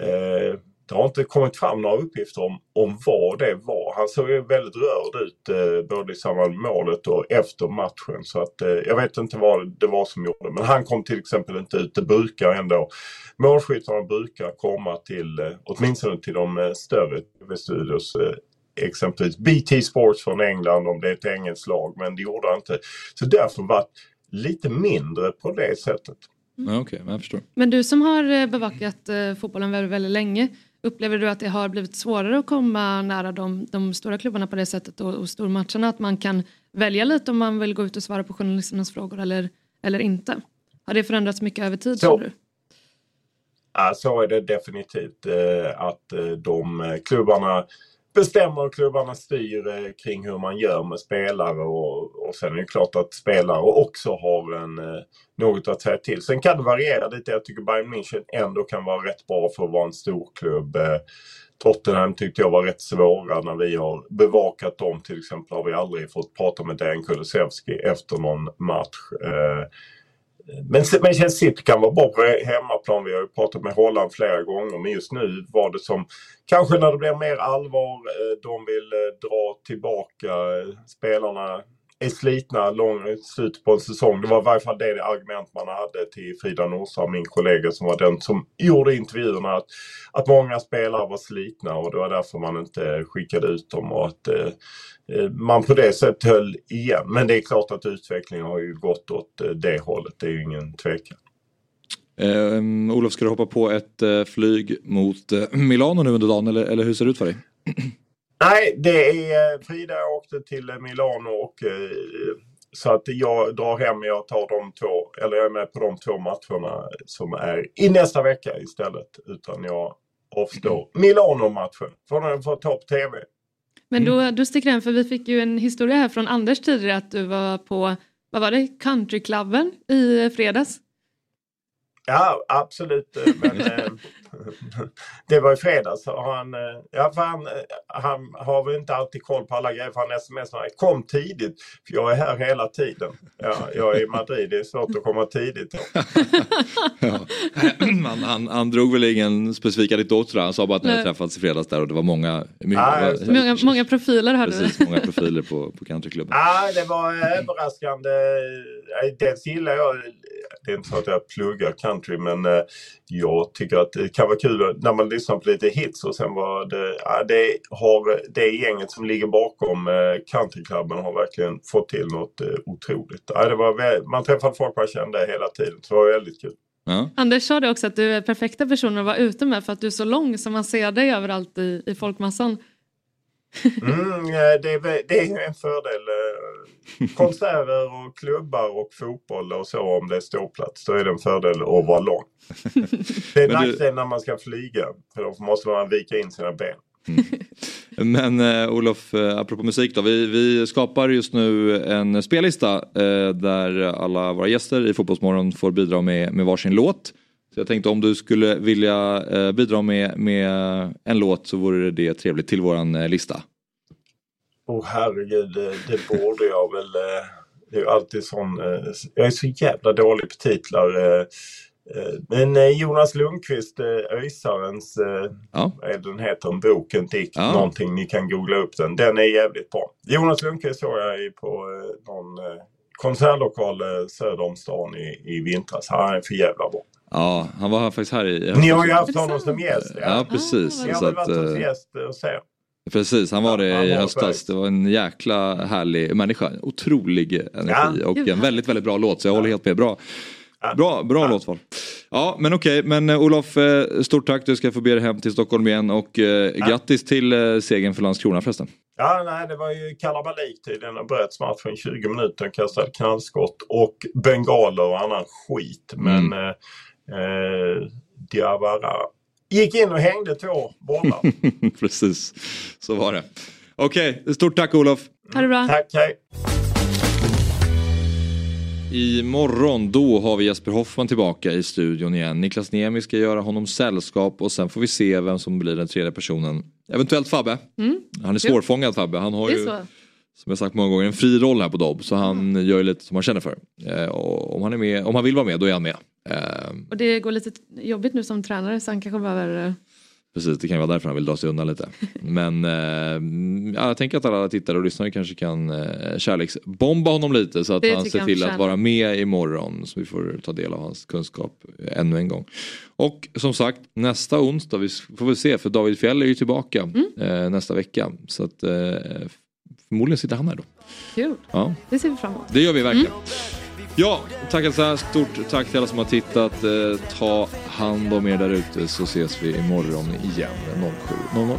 eh det har inte kommit fram några uppgifter om, om vad det var. Han såg ju väldigt rörd ut eh, både i samband med målet och efter matchen. Så att eh, jag vet inte vad det var som gjorde Men han kom till exempel inte ut. Det brukar ändå, målskyttarna brukar komma till, eh, åtminstone till de eh, större tv-studios eh, exempelvis BT Sports från England om det är ett engelskt lag men det gjorde han inte. Så därför var det lite mindre på det sättet. Mm. Okay, jag förstår. Men du som har eh, bevakat eh, fotbollen väldigt, väldigt länge, Upplever du att det har blivit svårare att komma nära de, de stora klubbarna på det sättet och, och stormatcherna? Att man kan välja lite om man vill gå ut och svara på journalisternas frågor eller, eller inte? Har det förändrats mycket över tid så. tror du? Ja, så är det definitivt. Eh, att eh, de klubbarna bestämmer och klubbarna styr eh, kring hur man gör med spelare och, och sen är det klart att spelare också har en, eh, något att säga till. Sen kan det variera lite. Jag tycker Bayern München ändå kan vara rätt bra för att vara en stor klubb. Eh, Tottenham tyckte jag var rätt svåra när vi har bevakat dem. Till exempel har vi aldrig fått prata med Dan Kulusevski efter någon match. Eh, men men City kan vara bra på hemmaplan. Vi har ju pratat med Holland flera gånger. Men just nu var det som, kanske när det blir mer allvar, eh, de vill eh, dra tillbaka eh, spelarna är slitna långt slut på en säsong. Det var i varje fall det argument man hade till Frida Norsa, min kollega som var den som gjorde intervjuerna. Att, att många spelare var slitna och det var därför man inte skickade ut dem och att eh, eh man på det sättet höll igen. Men det är klart att utvecklingen har ju gått åt eh, det hållet. Det är ju ingen tvekan. Eh, Olof, ska du hoppa på ett eh, flyg mot Milano nu under dagen eller, eller hur ser det ut för dig? [CLEARS THROAT] Nej, det är Frida åkte till Milano och så att jag drar hem, jag tar de två, eller jag är med på de två matcherna som är i nästa vecka istället. Utan jag avstår Milano-matchen. Får den få ta på TV. Men då, då sticker den, för vi fick ju en historia här från Anders tidigare att du var på, vad var det, countryklubben i fredags? Ja, absolut. Men [LAUGHS] det var i fredags. Och Han, eh, ja, för han, eh, han har väl inte alltid koll på alla grejer för han smsar kom tidigt för jag är här hela tiden. Ja, jag är i Madrid, det är svårt att komma tidigt. han, han, han drog väl ingen specifik anekdot. Han sa bara att ni hade träffats i fredags där och det var många, mycket, Ja, var- Många, många profiler hade precis, många profiler på, på countryklubben. Ja, det var eh, överraskande. Dels gillar jag, det är inte så att jag pluggar country, men eh, jag tycker att det kan vara kul när man lyssnar på lite hits och sen var det, ja, det har det gänget som ligger bakom eh, countryklubben har verkligen fått till något eh, otroligt. Ja, det var, man träffade folk man kände hela tiden, så det var väldigt kul. Anders sa det också att du är perfekta personer att vara ute med för att du är så lång så man ser dig överallt i, i folkmassan. Mm, det, är, det är en fördel. eh, Konserter och klubbar och fotboll och så om det är ståplats. Då är det en fördel att vara lång. Det är du- nackdel när man ska flyga. För då måste man vika in sina ben. Men eh, Olof, eh, apropå musik då. Vi, vi skapar just nu en spellista eh, där alla våra gäster i Fotbollsmorgon får bidra med, med varsin låt. Så jag tänkte om du skulle vilja eh, bidra med, med en låt så vore det trevligt till våran eh, lista. Åh oh, herregud, det, det borde jag väl. eh, Det är alltid sån. eh, Jag är så jävla dålig på titlar. eh, eh, Men eh, Jonas Lundqvist, eh, Öjsarens, eh, Ja. vad den heter, en bok, en dikt, Ja. någonting. Ni kan googla upp den. Den är jävligt bra. Jonas Lundqvist såg jag i på eh, någon eh, konsertlokal eh, söder om stan i, i vintras. Han är för jävla bra. Ja, han var faktiskt här i... Ni har ju haft honom som gäst. Ja, precis. Ni har väl att, varit hos eh, gäst och se. Precis, han var det han i höstas. Det var en jäkla härlig människa. Otrolig energi Ja. och en väldigt, väldigt bra låt. Så jag håller helt med. Bra, bra, bra låtval. Ja, men okej. Men eh, Olof, eh, stort tack. Du ska få be dig hem till Stockholm igen. Och eh, grattis till eh, segern för Landskrona förresten. Ja, nej, det var ju kalabalik tydligen. Det bröts matchen 20 minuter, kastade knallskott och bengaler och annan skit. Men Mm. eh, eh, Diawara gick in och hängde två bollar. [LAUGHS] Precis, så var det. Okej, stort tack Olof. Ha det bra. Tack, hej. Imorgon då har vi Jesper Hoffman tillbaka i studion igen. Niklas Niemi ska göra honom sällskap och sen får vi se vem som blir den tredje personen. Eventuellt Fabbe. Mm. Han är svårfångad Fabbe. Han har Det är ju så. Som jag sagt många gånger en fri roll här på Dobb. Så han gör ju lite som han känner för. Eh, och om, han är med, om han vill vara med då är han med. Eh, Och det går lite jobbigt nu som tränare så han kanske behöver... eh, Precis, det kan ju vara därför han vill dra sig undan lite. [LAUGHS] Men eh, ja, jag tänker att alla tittare och lyssnare kanske kan eh, kärleksbomba honom lite så att Det han ser till att vara med imorgon så vi får ta del av hans kunskap ännu en gång. Och som sagt, nästa onsdag, vi får vi se för David Fjell är ju tillbaka Mm. eh, nästa vecka. Så att förmodligen sitter han här då. Kul. Ja, Det ser vi fram emot. det gör vi verkligen. Ja, tack alltså. Stort tack till alla som har tittat. Eh, ta hand om er där ute så ses vi imorgon igen 07.00.